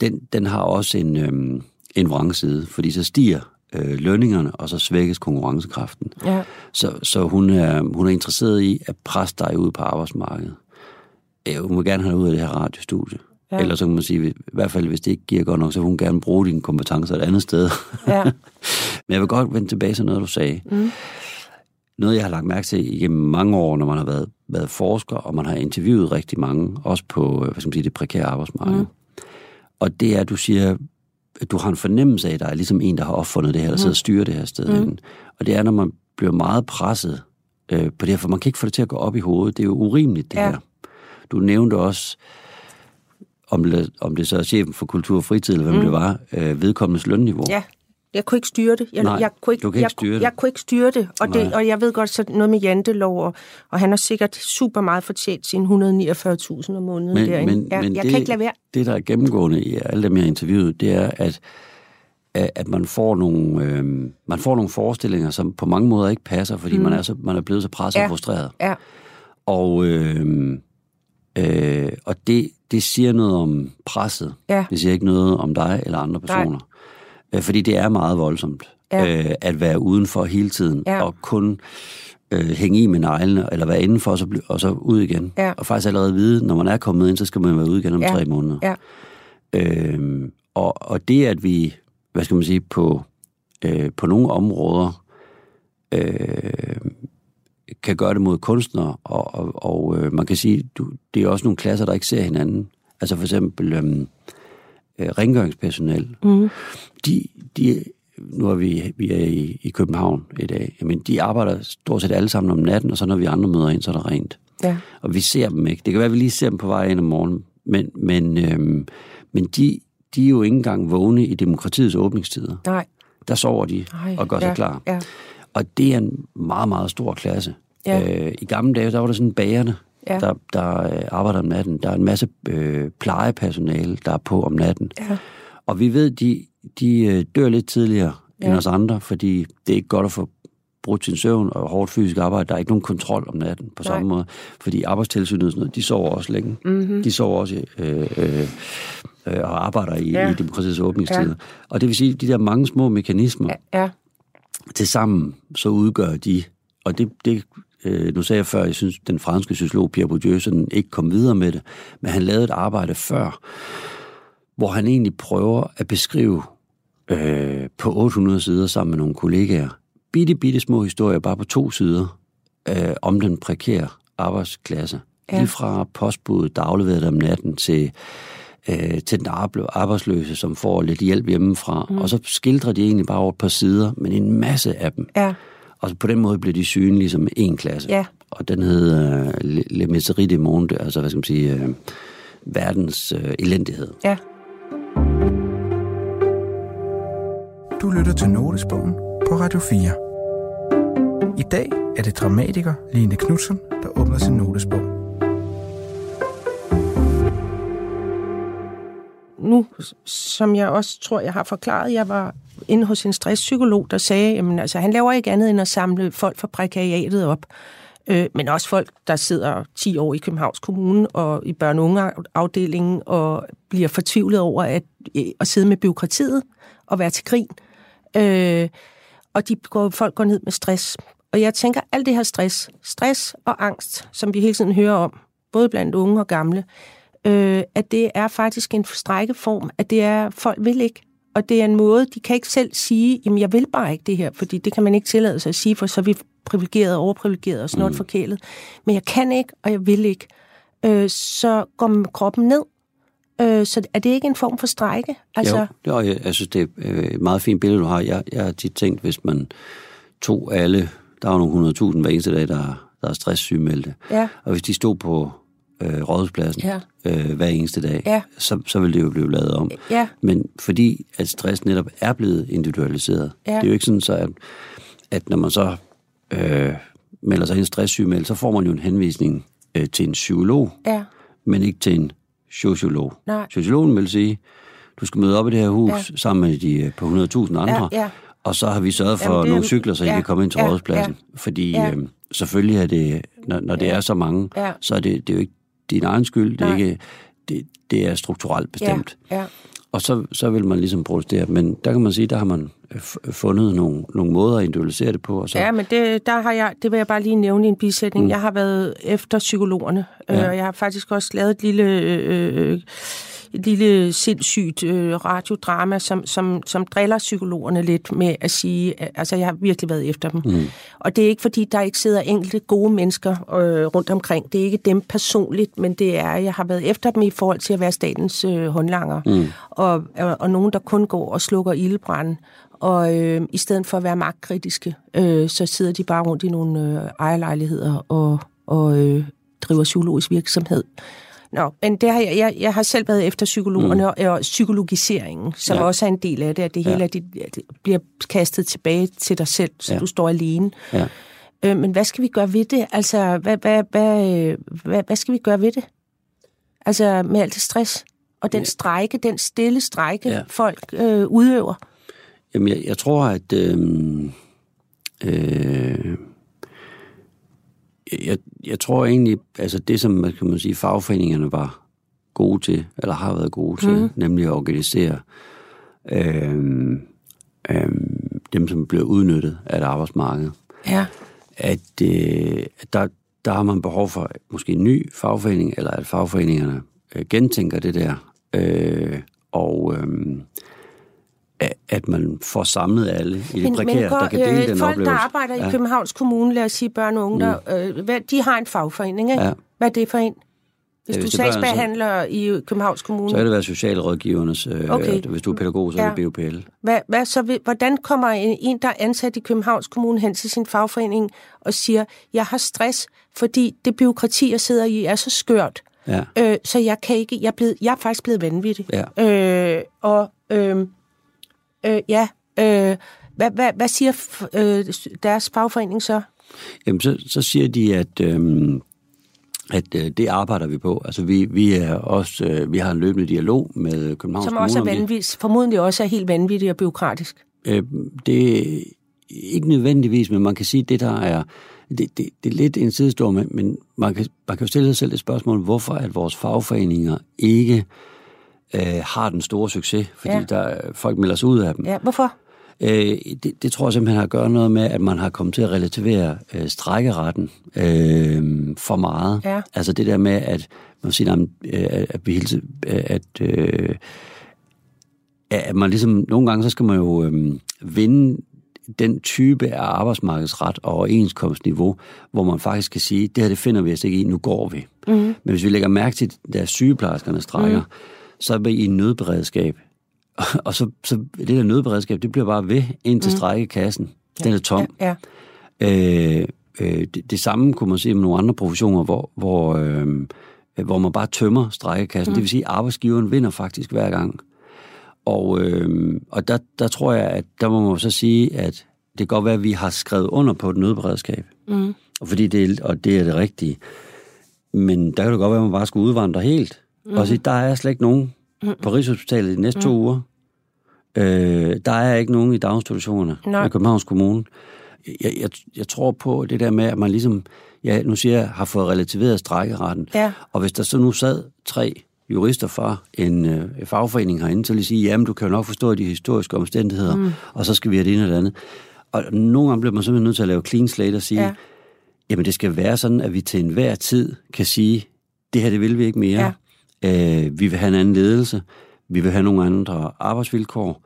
den, den har også en, øh, en vrangside, fordi så stiger øh, lønningerne, og så svækkes konkurrencekraften. Ja. Så, så hun, er, hun er interesseret i at presse dig ud på arbejdsmarkedet. Ja, hun vil gerne have dig ud af det her radiostudie. Ja. Ellers så kan man sige, i hvert fald hvis det ikke giver godt nok, så vil hun gerne bruge dine kompetencer et andet sted. Ja. <laughs> Men jeg vil godt vende tilbage til noget, du sagde. Mm. Noget, jeg har lagt mærke til igennem mange år, når man har været, været forsker, og man har interviewet rigtig mange, også på øh, hvad skal man sige, det prekære arbejdsmarked. Mm. Og det er, at du siger, at du har en fornemmelse af, at der er ligesom en, der har opfundet det her, der sidder og styrer det her sted. Mm. Og det er, når man bliver meget presset øh, på det her, for man kan ikke få det til at gå op i hovedet. Det er jo urimeligt, det ja. her. Du nævnte også, om det, om det så er chefen for kultur og fritid, eller hvem mm. det var, øh, vedkommendes lønniveau. ja. Jeg kunne ikke styre det. Jeg, Nej, jeg kunne ikke, du kan ikke jeg, styre det. Jeg kunne ikke styre det. Og, det, og jeg ved godt, så noget med jantelov, og, og han har sikkert super meget fortjent sine 149.000 om måneden Men, derinde. men, jeg, men jeg det, kan ikke lade være. det, der er gennemgående i alle dem, jeg har interviewet, det er, at, at at man får nogle, øh, man får nogle forestillinger, som på mange måder ikke passer, fordi mm. man, er så, man er blevet så presset Ja. og frustreret. Ja, Og, øh, øh, og det, det siger noget om presset. Ja. Det siger ikke noget om dig eller andre personer. Øh, fordi det er meget voldsomt Ja. øh, at være udenfor hele tiden Ja. og kun øh, hænge i med neglene, eller være indenfor og så, bl- og så ud igen. Ja. Og faktisk allerede vide, når man er kommet ind, så skal man være ude igen om Ja. tre måneder. ja, Øhm, og, og det, at vi, hvad skal man sige, på, øh, på nogle områder øh, kan gøre det mod kunstnere, og, og, og øh, man kan sige, du, det er også nogle klasser, der ikke ser hinanden. Altså for eksempel øhm, øh, rengøringspersonel. Mm. De, de, nu er vi, vi er i, i København i dag, jamen de arbejder stort set alle sammen om natten, og så når vi andre møder ind, så er der rent. ja. Og vi ser dem ikke. Det kan være, at vi lige ser dem på vej ind om morgenen, men, men, øhm, men de, de er jo ikke engang vågne i demokratiets åbningstider. Nej. Der sover de Ej, og gør sig ja, klar. Ja. Og det er en meget, meget stor klasse. Ja. Øh, I gamle dage, der var der sådan bagerne, Ja. der, der øh, arbejder om natten. Der er en masse øh, plejepersonale, der er på om natten. Ja. Og vi ved, de, de øh, dør lidt tidligere ja. end Ja. os andre, fordi det er ikke godt at få brudt sin søvn og hårdt fysisk arbejde. Der er ikke nogen kontrol om natten på Nej. samme måde. Fordi arbejdstilsynet og sådan noget, de sover også længe. Mhm. Mm-hmm. De sover også øh, øh, øh, og arbejder i, Ja. ja. i demokratiets åbningstider. Ja. Ja. Og det vil sige, at de der mange små mekanismer, ja. Ja. til sammen, så udgør de, og det, det øh, nu sagde jeg før, jeg synes, den franske sociolog Pierre Bourdieu sådan ikke kom videre med det, men han lavede et arbejde før, hvor han egentlig prøver at beskrive øh, på 800 sider sammen med nogle kollegaer, bitte, bitte små historier, bare på to sider, øh, om den prekære arbejdsklasse. Ja. Lige fra postbuddet, der afleverede om natten, til, øh, til den arbe- arbejdsløse, som får lidt hjælp hjemmefra. Mm. Og så skildrer de egentlig bare over et par sider, men en masse af dem. Ja. Og på den måde blev de synlige som en klasse. Ja. Og den hed øh, Le, Miserie du Monde, altså hvad skal man sige, øh, verdens øh, elendighed. Ja. Du lytter til Notesbogen på Radio 4. I dag er det dramatiker Line Knudsen, der åbner sin notesbog. Nu, som jeg også tror, jeg har forklaret, jeg var inde hos en stresspsykolog, der sagde, at altså, han laver ikke andet end at samle folk fra prekariatet op. Øh, men også folk, der sidder 10 år i Københavns Kommune og i børne- og afdelingen og bliver fortvivlet over at, øh, at sidde med byråkratiet og være til grin. Øh, og de går, folk går ned med stress. Og jeg tænker, alt det her stress, stress og angst, som vi hele tiden hører om, både blandt unge og gamle, øh, at det er faktisk en strækkeform, at det er, folk vil ikke. Og det er en måde, de kan ikke selv sige, jamen jeg vil bare ikke det her, fordi det kan man ikke tillade sig at sige, for så er vi privilegeret og overprivilegeret og snart mm. forkælet. Men jeg kan ikke, og jeg vil ikke. Øh, så går kroppen ned. Øh, så er det ikke en form for strække? Altså, Jo, det, og jeg, jeg synes, det er øh, et meget fint billede, du har. Jeg, jeg har tit tænkt, hvis man tog alle, der er jo nogle 100.000 hver eneste dag, der, der er stresssygemeldte, Ja. og hvis de stod på øh, rådhuspladsen Ja. øh, hver eneste dag, Ja. så, så ville det jo blive lavet om. Ja. Men fordi at stress netop er blevet individualiseret, Ja. det er jo ikke sådan så, at, at når man så øh, melder sig i stresssygemeld, så får man jo en henvisning øh, til en psykolog, ja, men ikke til en sociolog. Nej. Sociologen vil sige, du skal møde op i det her hus Ja. ja. sammen med de øh, på 100.000 andre, Ja, ja. og så har vi sørget for Jamen, det nogle cykler, så I ja, kan komme ind til ja, rådhuspladsen. Fordi Ja. øh, selvfølgelig er det, når, når det er så mange, Ja. så er det, det er jo ikke din egen skyld, det er, ikke, det, det er strukturelt bestemt. ja, ja, Og så, så vil man ligesom protestere. Men der kan man sige, der har man øh, fundet nogle, nogle måder at individualisere det på. Og så, Ja, men det, der har jeg, det vil jeg bare lige nævne i en bisætning. Mm. Jeg har været efter psykologerne, ja. Ja. øh, og jeg har faktisk også lavet et lille, øh, øh, et lille sindssygt øh, radiodrama, som, som, som driller psykologerne lidt med at sige, altså jeg har virkelig været efter dem. Mm. Og det er ikke fordi, der ikke sidder enkelte gode mennesker øh, rundt omkring. Det er ikke dem personligt, men det er, jeg har været efter dem i forhold til at være statens øh, håndlanger. Mm. Og, og, og nogen, der kun går og slukker ildebrænde. Og øh, i stedet for at være magtkritiske, øh, så sidder de bare rundt i nogle øh, ejerlejligheder og, og øh, driver psykologisk virksomhed. Nå, men det har jeg, jeg, jeg har selv været efter psykologerne mm. og, og psykologiseringen, som ja. Også er en del af det, at det hele Ja. at det, at det bliver kastet tilbage til dig selv, så ja. Du står alene. Ja. Øh, men hvad skal vi gøre ved det? Altså, hvad, hvad, hvad, hvad, hvad skal vi gøre ved det? Altså, med alt det stress og den ja. strejke, den stille strejke, ja. Ja. folk øh, udøver. Jamen, jeg, jeg tror, at... Øh, øh, jeg, jeg tror egentlig, altså det, som man kan man sige, fagforeningerne var gode til, eller har været gode til, mm. nemlig at organisere øh, øh, dem, som bliver udnyttet af et arbejdsmarked, Ja. at øh, der, der har man behov for måske en ny fagforening, eller at fagforeningerne øh, gentænker det der, øh, og øh, at- man får samlet alle i det prekære, der kan dele øh, den folk, oplevelse. der arbejder i Ja. Københavns Kommune, lad os sige børn og unge, der, øh, hvad, de har en fagforening, ikke? Ja. Hvad er det for en? Hvis Ja, du hvis det er børn, så- sagsbehandler i Københavns Kommune, Så kan det være socialrådgivernes, øh, Okay. hvis du er pædagog, så er det BUPL. hvad, hvad så, hvordan kommer en, en, der er ansat i Københavns Kommune hen til sin fagforening og siger, jeg har stress, fordi det byråkrati, jeg sidder i, er så skørt, Ja. øh, så jeg kan ikke, jeg er, blevet, jeg er faktisk blevet vanvittig. Ja. Øh, og øh, øh, ja, øh, hvad, hvad, hvad siger øh, deres fagforening så? Jamen, så, så siger de, at, øhm, at øh, det arbejder vi på. Altså, vi, vi, er også, øh, vi har en løbende dialog med Københavns Som Kommune. også er om det. vanvittigt, formodentlig også er helt vanvittigt og byråkratisk. Øh, det er ikke nødvendigvis, men man kan sige, at det der er... Det, det, det er lidt en sidestor, men, men man, kan, man kan jo stille sig selv et spørgsmål, hvorfor at vores fagforeninger ikke øh, har den store succes, fordi Ja. der, folk melder sig ud af dem. Ja, hvorfor? Øh, det, det tror jeg simpelthen har at gøre noget med, at man har kommet til at relativere øh, strækkeretten øh, for meget. Ja. Altså det der med, at man siger, at, øh, at vi hele tiden, øh, at, øh, at man ligesom, nogle gange så skal man jo øh, vinde den type af arbejdsmarkedsret og overenskomstniveau, hvor man faktisk kan sige, det her det finder vi os ikke i, nu går vi. Mm. Men hvis vi lægger mærke til, at sygeplejerskerne strækker, mm. Så er vi i nødberedskab. <laughs> Og så, så det der nødberedskab, det bliver bare ved ind til mm. strækkekassen. Den er tom. Ja, Øh, øh, det, det samme kunne man se med nogle andre professioner, hvor, hvor, øh, hvor man bare tømmer strækkekassen. Mm. Det vil sige, at arbejdsgiveren vinder faktisk hver gang. Og, øh, og der, der tror jeg, at der må man så sige, at det kan godt være, at vi har skrevet under på et nødberedskab. Mm. Og, fordi det, er- og det er det rigtige. Men der kan det godt være, at man bare skulle udvandre helt. Mm. Og sige, der er slet ikke nogen på Rigshospitalet de næste mm. to uger. Øh, der er ikke nogen i daginstitutionerne Nej. i Københavns Kommune. Jeg, jeg, jeg tror på det der med, at man ligesom, ja, nu siger jeg, har fået relativeret strækkeretten. Ja. Og hvis der så nu sad tre jurister fra en øh, fagforening herinde, så vil de sige, jamen du kan jo nok forstå de historiske omstændigheder, mm. og så skal vi have det ene og det andet. Og nogle gange bliver man simpelthen nødt til at lave clean slate og sige, ja. jamen det skal være sådan, at vi til enhver tid kan sige, det her det vil vi ikke mere. Ja. Øh, vi vil have en anden ledelse, vi vil have nogle andre arbejdsvilkår,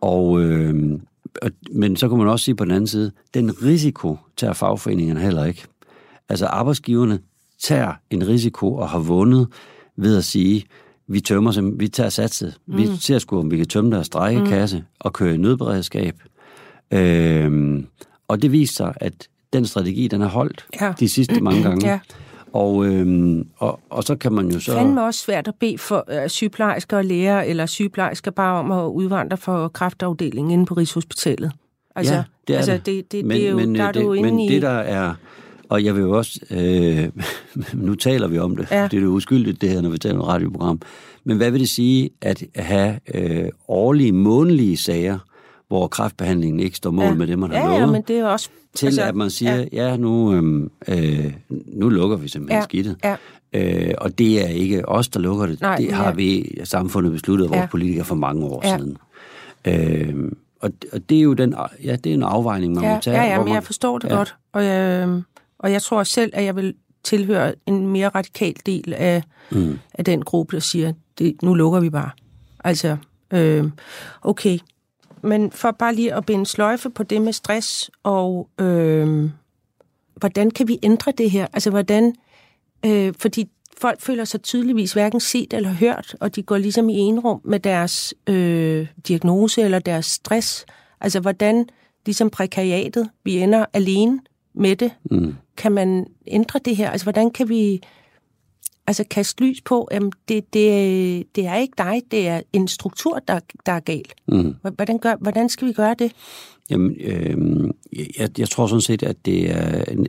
og, øh, og, men så kan man også sige på den anden side, den risiko tager fagforeningerne heller ikke. Altså arbejdsgiverne tager en risiko og har vundet ved at sige, vi tømmer sim- vi tager satset. Mm. Vi ser sgu, om vi kan tømme deres strækkekasse mm. og køre i nødberedskab. Øhm, og det viser sig, at den strategi, den har holdt Ja. de sidste mange <clears throat> gange. Ja. Og, øhm, og, og så kan man jo Det så... er fandme også svært at bede for øh, sygeplejersker og læger, eller sygeplejersker bare om at udvandre for kræftafdelingen inde på Rigshospitalet. Altså, ja, det er altså det. det, det, men, det er jo, men, der er øh, du det, inde men i... det der er, og jeg vil jo også, øh, <laughs> nu taler vi om det, Ja. det er jo uskyldigt det her, når vi taler om et radioprogram, men hvad vil det sige at have øh, årlige, månedlige sager, hvor kræftbehandlingen ikke står mål ja. med det, man har ja, lovet, Ja, men det er også... til altså, at man siger, ja, ja nu, øhm, øh, nu lukker vi simpelthen Ja, ja. skidtet. ja. Øh, og det er ikke os, der lukker det. Nej, det det har vi samfundet besluttet vores Ja. ja. politikere for mange år Ja. ja. siden. Øh, og, og det er jo den, ja, det er en afvejning, man Ja, må tage. ja, ja men man, jeg forstår det ja. ja. godt. Og jeg, øhm, og jeg tror selv, at jeg vil tilhøre en mere radikal del af, Mm. af den gruppe, der siger, det, nu lukker vi bare. Altså, øh, okay. Men for bare lige at binde sløjfe på det med stress, og øh, hvordan kan vi ændre det her? Altså, hvordan... Øh, fordi folk føler sig tydeligvis hverken set eller hørt, og de går ligesom i enrum med deres øh, diagnose eller deres stress. Altså, hvordan ligesom prekariatet, vi ender alene med det, Mm. kan man ændre det her? Altså, hvordan kan vi altså kaste lys på, at det, det, det er ikke dig, det er en struktur, der, der er gal. Mm. Hvordan, gør, hvordan skal vi gøre det? Jamen, øh, jeg, jeg tror sådan set, at det er, en,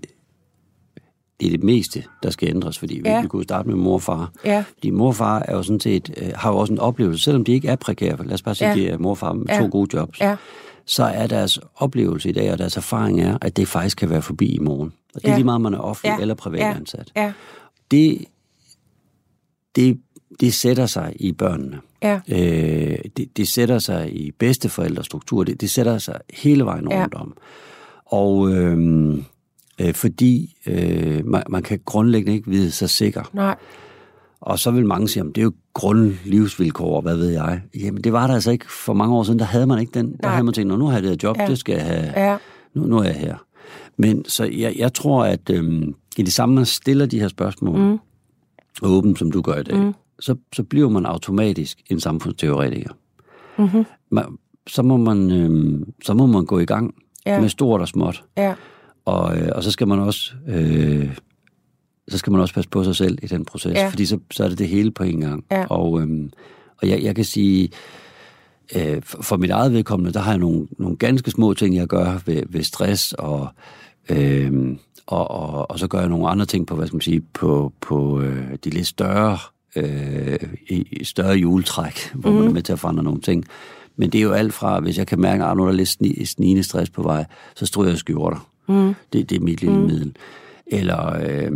det er det meste, der skal ændres, fordi ja. Ja. vi, vi kunne starte med mor og far. Ja, Fordi mor og far er jo sådan set, øh, har jo også en oplevelse, selvom de ikke er prekære, lad os bare sige, Ja. at de er mor og far med Ja. to gode jobs, ja, så er deres oplevelse i dag, og deres erfaring er, at det faktisk kan være forbi i morgen. Og det er Ja. lige meget, om man er offentlig Ja. eller privatansat. ja, Det, det, det sætter sig i børnene. ja, Øh, det, det sætter sig i bedsteforældrestruktur, det, det sætter sig hele vejen Ja. rundt om. Og øh, øh, fordi øh, man, man kan grundlæggende ikke vide sig sikker. nej, Og så vil mange sige, at det er jo grundlivsvilkår, hvad ved jeg. Jamen det var der altså ikke for mange år siden, der havde man ikke den. Der Nej. havde man tænkt, "Nå, nu har jeg det her job, Ja. det skal jeg have, ja, nu, nu er jeg her. Men så jeg, jeg tror, at øhm, i det samme, man stiller de her spørgsmål, mm. Åbent som du gør i dag, mm. så, så bliver man automatisk en samfundsteoretiker. mm-hmm. Man, så, må man, øhm, så må man gå i gang Ja. med stort og småt. ja, Og, øh, og så skal man også... Øh, så skal man også passe på sig selv i den proces, Ja. fordi så, så er det det hele på en gang. Ja. Og, øhm, og jeg, jeg kan sige, øh, for, for mit eget vedkommende, der har jeg nogle, nogle ganske små ting, jeg gør ved, ved stress, og, øh, og, og, og så gør jeg nogle andre ting på, hvad skal man sige, på, på øh, de lidt større, øh, i større juletræk, hvor mm. man er med til at forandre nogle ting. Men det er jo alt fra, hvis jeg kan mærke, at nu er der lidt sni, snigende stress på vej, så stryger jeg skjorter. Mm. Det, det er mit lille mm. middel. Eller øh,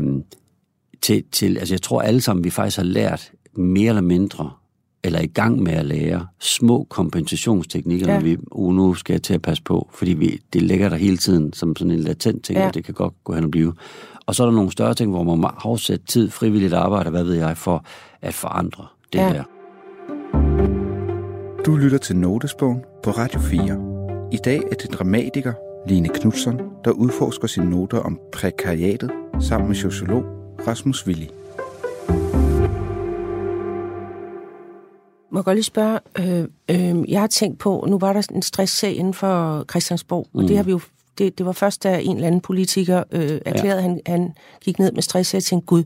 til, til, altså jeg tror alle sammen, vi faktisk har lært mere eller mindre, eller er i gang med at lære små kompensationsteknikker, Ja. når vi, uh, nu skal jeg til at passe på, fordi vi, det ligger der hele tiden som sådan en latent ting, ja. og det kan godt gå hen og blive. Og så er der nogle større ting, hvor man må afsætte tid, frivilligt arbejde, hvad ved jeg, for at forandre det Ja. der. Du lytter til Notesbogen på Radio 4. I dag er det dramatiker Line Knudsen, der udforsker sine noter om prekariatet sammen med sociolog Rasmus Willi. Må jeg godt lige spørge, øh, øh, jeg har tænkt på, nu var der en stresssag inden for Christiansborg, mm. og det har vi jo, det, det var først, da en eller anden politiker øh, erklærede, ja. han, han gik ned med stress, og jeg tænkte, gud,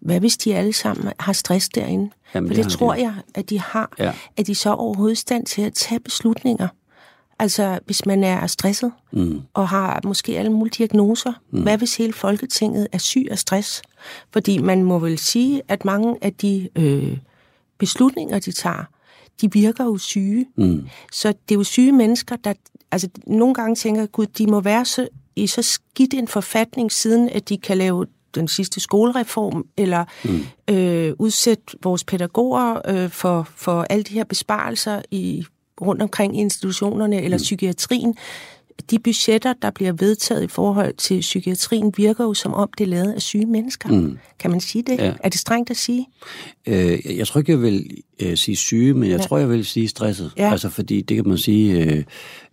hvad hvis de alle sammen har stress derinde? Jamen, For det det, tror jo. jeg, at de har. Ja. Er de så overhovedet i stand til at tage beslutninger? Altså, hvis man er stresset, Mm. og har måske alle mulige diagnoser. Mm. Hvad hvis hele Folketinget er syg af stress? Fordi man må vel sige, at mange af de øh, beslutninger, de tager, de virker jo syge. Mm. Så det er jo syge mennesker, der... Altså, nogle gange tænker jeg, gud, de må være så, i så skidt en forfatning, siden at de kan lave den sidste skolereform, eller mm. øh, udsætte vores pædagoger øh, for, for alle de her besparelser i, rundt omkring i institutionerne eller mm. psykiatrien. De budgetter, der bliver vedtaget i forhold til psykiatrien, virker jo som om, det er lavet af syge mennesker. Mm. Kan man sige det? Ja. Er det strengt at sige? Øh, jeg tror ikke, jeg vil øh, sige syge, men jeg Ja. tror, jeg vil sige stresset. Ja. Altså, fordi det kan man sige, øh,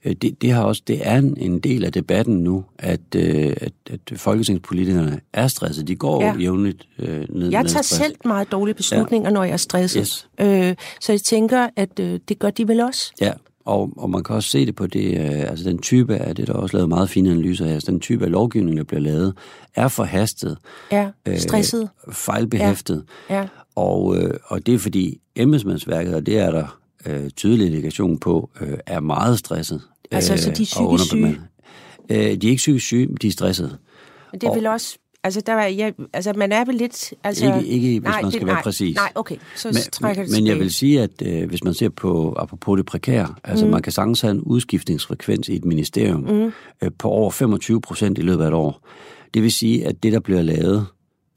øh, det, det, har også, det er en, en del af debatten nu, at, øh, at, at folketingspolitikerne er stresset. De går Ja. jævnligt øh, ned Jeg med tager stress. selv meget dårlige beslutninger, ja. når jeg er stresset. Yes. Øh, så jeg tænker, at øh, det gør de vel også. Ja, og, og man kan også se det på det, øh, altså den type af, det er der også lavet meget fine analyser af, altså den type af lovgivning, der bliver lavet, er forhastet, Ja, stresset. øh, fejlbehæftet, Ja. Og, øh, og det er fordi embedsmandsværket, og det er der øh, tydelig indikation på, øh, er meget stresset. Altså, så de er og psykisk underbemandet. Øh, de er ikke psykisk syge, men de er stressede. Men det er vel også... Altså, der ja, altså, man er vel lidt... Altså, Ikke, ikke hvis nej, man skal det, være nej, præcis. Nej, okay, så Men, trækker det men jeg vil sige, at øh, hvis man ser på, apropos det prekære, altså mm. man kan sagtens have en udskiftningsfrekvens i et ministerium mm. øh, på over 25 procent i løbet af et år. Det vil sige, at det, der bliver lavet,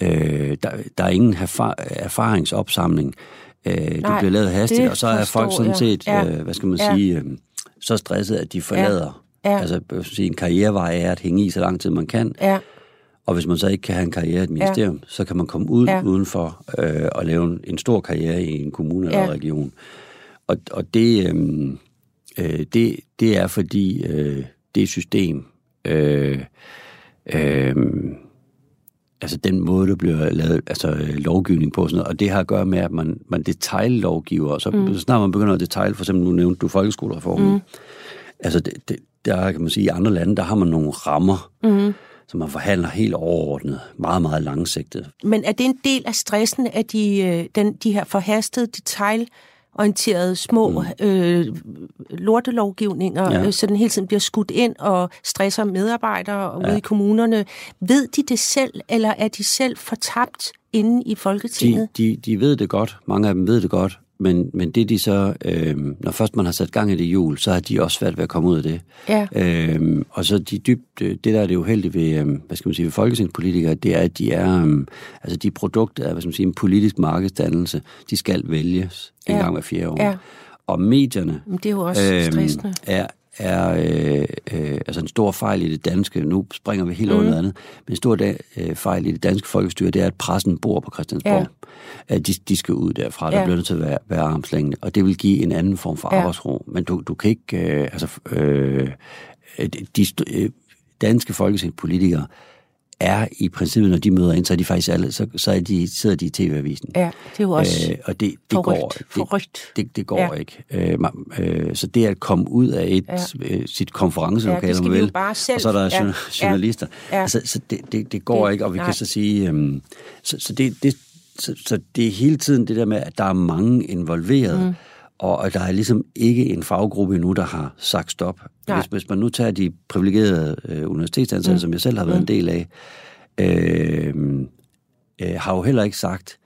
øh, der, der er ingen erfar- erfaringsopsamling. Øh, det Nej, bliver lavet hastigt, det og så er folk sådan set, Ja. øh, hvad skal man Ja. sige, øh, så stresset, at de forlader. Ja. Altså, jeg sige, en karrierevej er at hænge i så lang tid man kan. Ja, Og hvis man så ikke kan have en karriere i et ministerium, ja. så kan man komme ud Ja. udenfor øh, og lave en, en stor karriere i en kommune eller Ja. en region. Og, og det, øh, øh, det, det er fordi øh, det system, øh, øh, altså den måde, der bliver lavet altså, øh, lovgivning på, og sådan noget, og det har at gøre med, at man, man detaljlovgiver, og så, mm. så snart man begynder at detail, for eksempel nu nævnte du folkeskolereformen, mm. altså det, det, der kan man sige, i andre lande, der har man nogle rammer, mm. Som man forhandler helt overordnet, meget, meget langsigtet. men er det en del af stressen af de, øh, den, de her forhastede, detailorienterede små mm. øh, lortelovgivninger, Ja. øh, så den hele tiden bliver skudt ind og stresser medarbejdere ude Ja. i kommunerne? Ved de det selv, eller er de selv fortabt inde i Folketinget? De, de, de ved det godt, mange af dem ved det godt, men, men det de så, øh, når først man har sat gang i det jul, så har de også svært ved at komme ud af det. Ja. Øh, og så de dybt, øh, det der er det uheldige ved, øh, hvad skal man sige, ved folketingspolitikere, det er, at de er, øh, altså de produkter af, hvad skal man sige, en politisk markedsdannelse, de skal vælges en Ja. gang hver fjerde år. Ja. Og medierne Men det er jo også Øhm, stressende. er, er øh, øh, altså en stor fejl i det danske, nu springer vi helt over Mm. noget andet, men en stor da, øh, fejl i det danske folkestyre, det er, at pressen bor på Christiansborg. Ja. At de, de skal ud derfra, der Ja. bliver nødt til at være, være armslængde, og det vil give en anden form for Ja. arbejdsro. Men du, du kan ikke, øh, altså, øh, de st- øh, danske folketingspolitikere er i princippet, når de møder ind, så er de faktisk alle, så, så er de, sidder de i TV-avisen. Ja, det er jo også Øh, og det, det går, forrygt. det, forrygt. det, det går Ja. ikke. Øh, øh, så det at komme ud af et, Ja. øh, sit konferencelokale, Ja, det vil, bare selv. og så er der Ja. journalister. Ja. Altså, så det, det, det går Det- ikke, og vi nej. kan så sige, øhm, så, så, det, det, så, så det er hele tiden det der med, at der er mange involveret, mm. Og der er ligesom ikke en faggruppe endnu, der har sagt stop. Nej. Hvis, hvis man nu tager de privilegerede øh, universitetsansatte, mm. som jeg selv har været mm. en del af, øh, øh, har jo heller ikke sagt,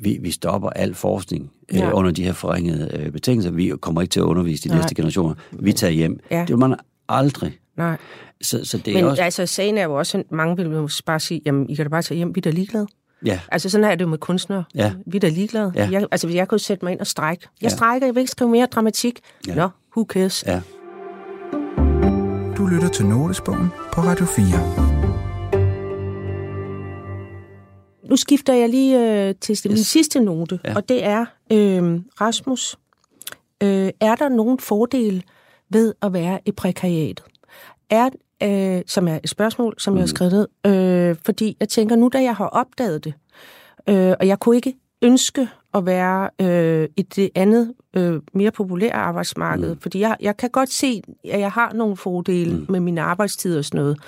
vi, vi stopper al forskning øh, under de her forringede øh, betingelser. Vi kommer ikke til at undervise de Nej. næste generationer. Vi tager hjem. Ja. Det vil man aldrig. Nej. Så, så det er Men også... altså, sagen er jo også, at mange vil jo bare sige, jamen, I kan da bare tage hjem, vi er da ligeglade. Ja, Altså, sådan er det jo med kunstnere. Ja. Vi er da ligeglade. Ja. Jeg, altså, hvis jeg kunne sætte mig ind og strække. Jeg Ja. strækker, jeg vil ikke skrive mere dramatik. Ja. Nå, who cares? ja. Du lytter til Notesbogen på Radio 4. Nu skifter jeg lige øh, til min sidste note, Ja. og det er, øh, Rasmus, øh, er der nogen fordel ved at være i prekariatet? Er, øh, som er et spørgsmål, som jeg har skrevet ned, øh, fordi jeg tænker, nu da jeg har opdaget det, øh, og jeg kunne ikke ønske at være øh, i det andet, øh, mere populære arbejdsmarked, mm. fordi jeg, jeg kan godt se, at jeg har nogle fordele mm. med mine arbejdstider og sådan noget.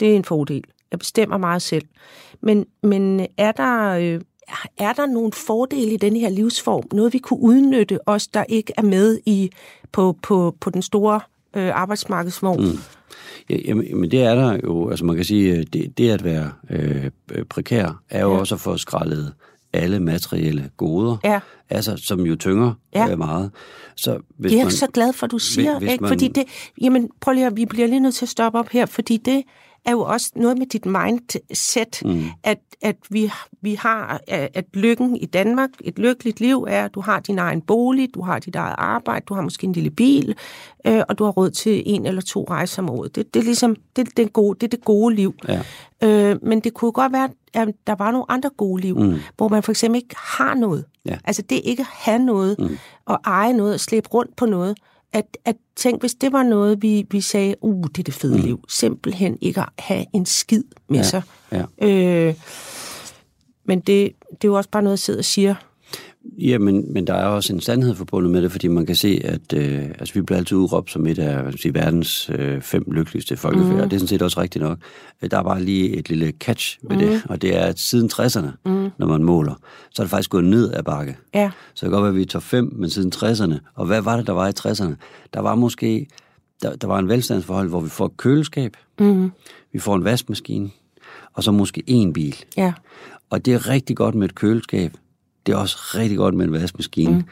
Det er en fordel. Jeg bestemmer meget selv. Men, men er der... Øh, er der nogle fordele i den her livsform? Noget, vi kunne udnytte, os der ikke er med i på, på, på den store øh, arbejdsmarkedsvogn? Mm. Ja, jamen, men det er der jo, altså man kan sige, øh, det, det at være øh, prekær, er jo Ja. også at få skrællet alle materielle goder, Ja. altså, som jo tynger Ja. øh, meget. Så hvis Det er jeg man, så glad for, du siger, hvis ikke? man- Fordi det, jamen, prøv lige at, vi bliver lige nødt til at stoppe op her, fordi det er jo også noget med dit mindset, mm. at, at vi, vi har, at lykken i Danmark, et lykkeligt liv er, at du har din egen bolig, du har dit eget arbejde, du har måske en lille bil, øh, og du har råd til en eller to rejser om året. Det, det er ligesom, det, det, er gode, det er det gode liv. Ja. Øh, men det kunne godt være, at der var nogle andre gode liv, mm. hvor man for eksempel ikke har noget. Ja. Altså det ikke at have noget, mm. og eje noget, og slæbe rundt på noget. At, at tænk, hvis det var noget, vi, vi sagde, uh, det er det fede mm. liv. Simpelthen ikke at have en skid med Ja, sig. ja. Øh, men det, det er jo også bare noget, jeg sidder og siger. Ja, men, men der er også en sandhed forbundet med det, fordi man kan se, at øh, altså, vi bliver altid udråbt som et af sige, verdens øh, fem lykkeligste folkefærd, mm. og det er sådan set også rigtigt nok. Øh, Der er bare lige et lille catch ved mm. det, og det er, at siden 60'erne, mm. når man måler, så er det faktisk gået ned ad bakke. Ja, Så det kan godt være, at vi er top 5, men siden 60'erne. Og hvad var det, der var i 60'erne? Der var måske der, der var en velstandsforhold, hvor vi får et køleskab, mm, vi får en vaskemaskine, og så måske en bil. ja, Og det er rigtig godt med et køleskab. Det er også rigtig godt med en vaskemaskine. Mm.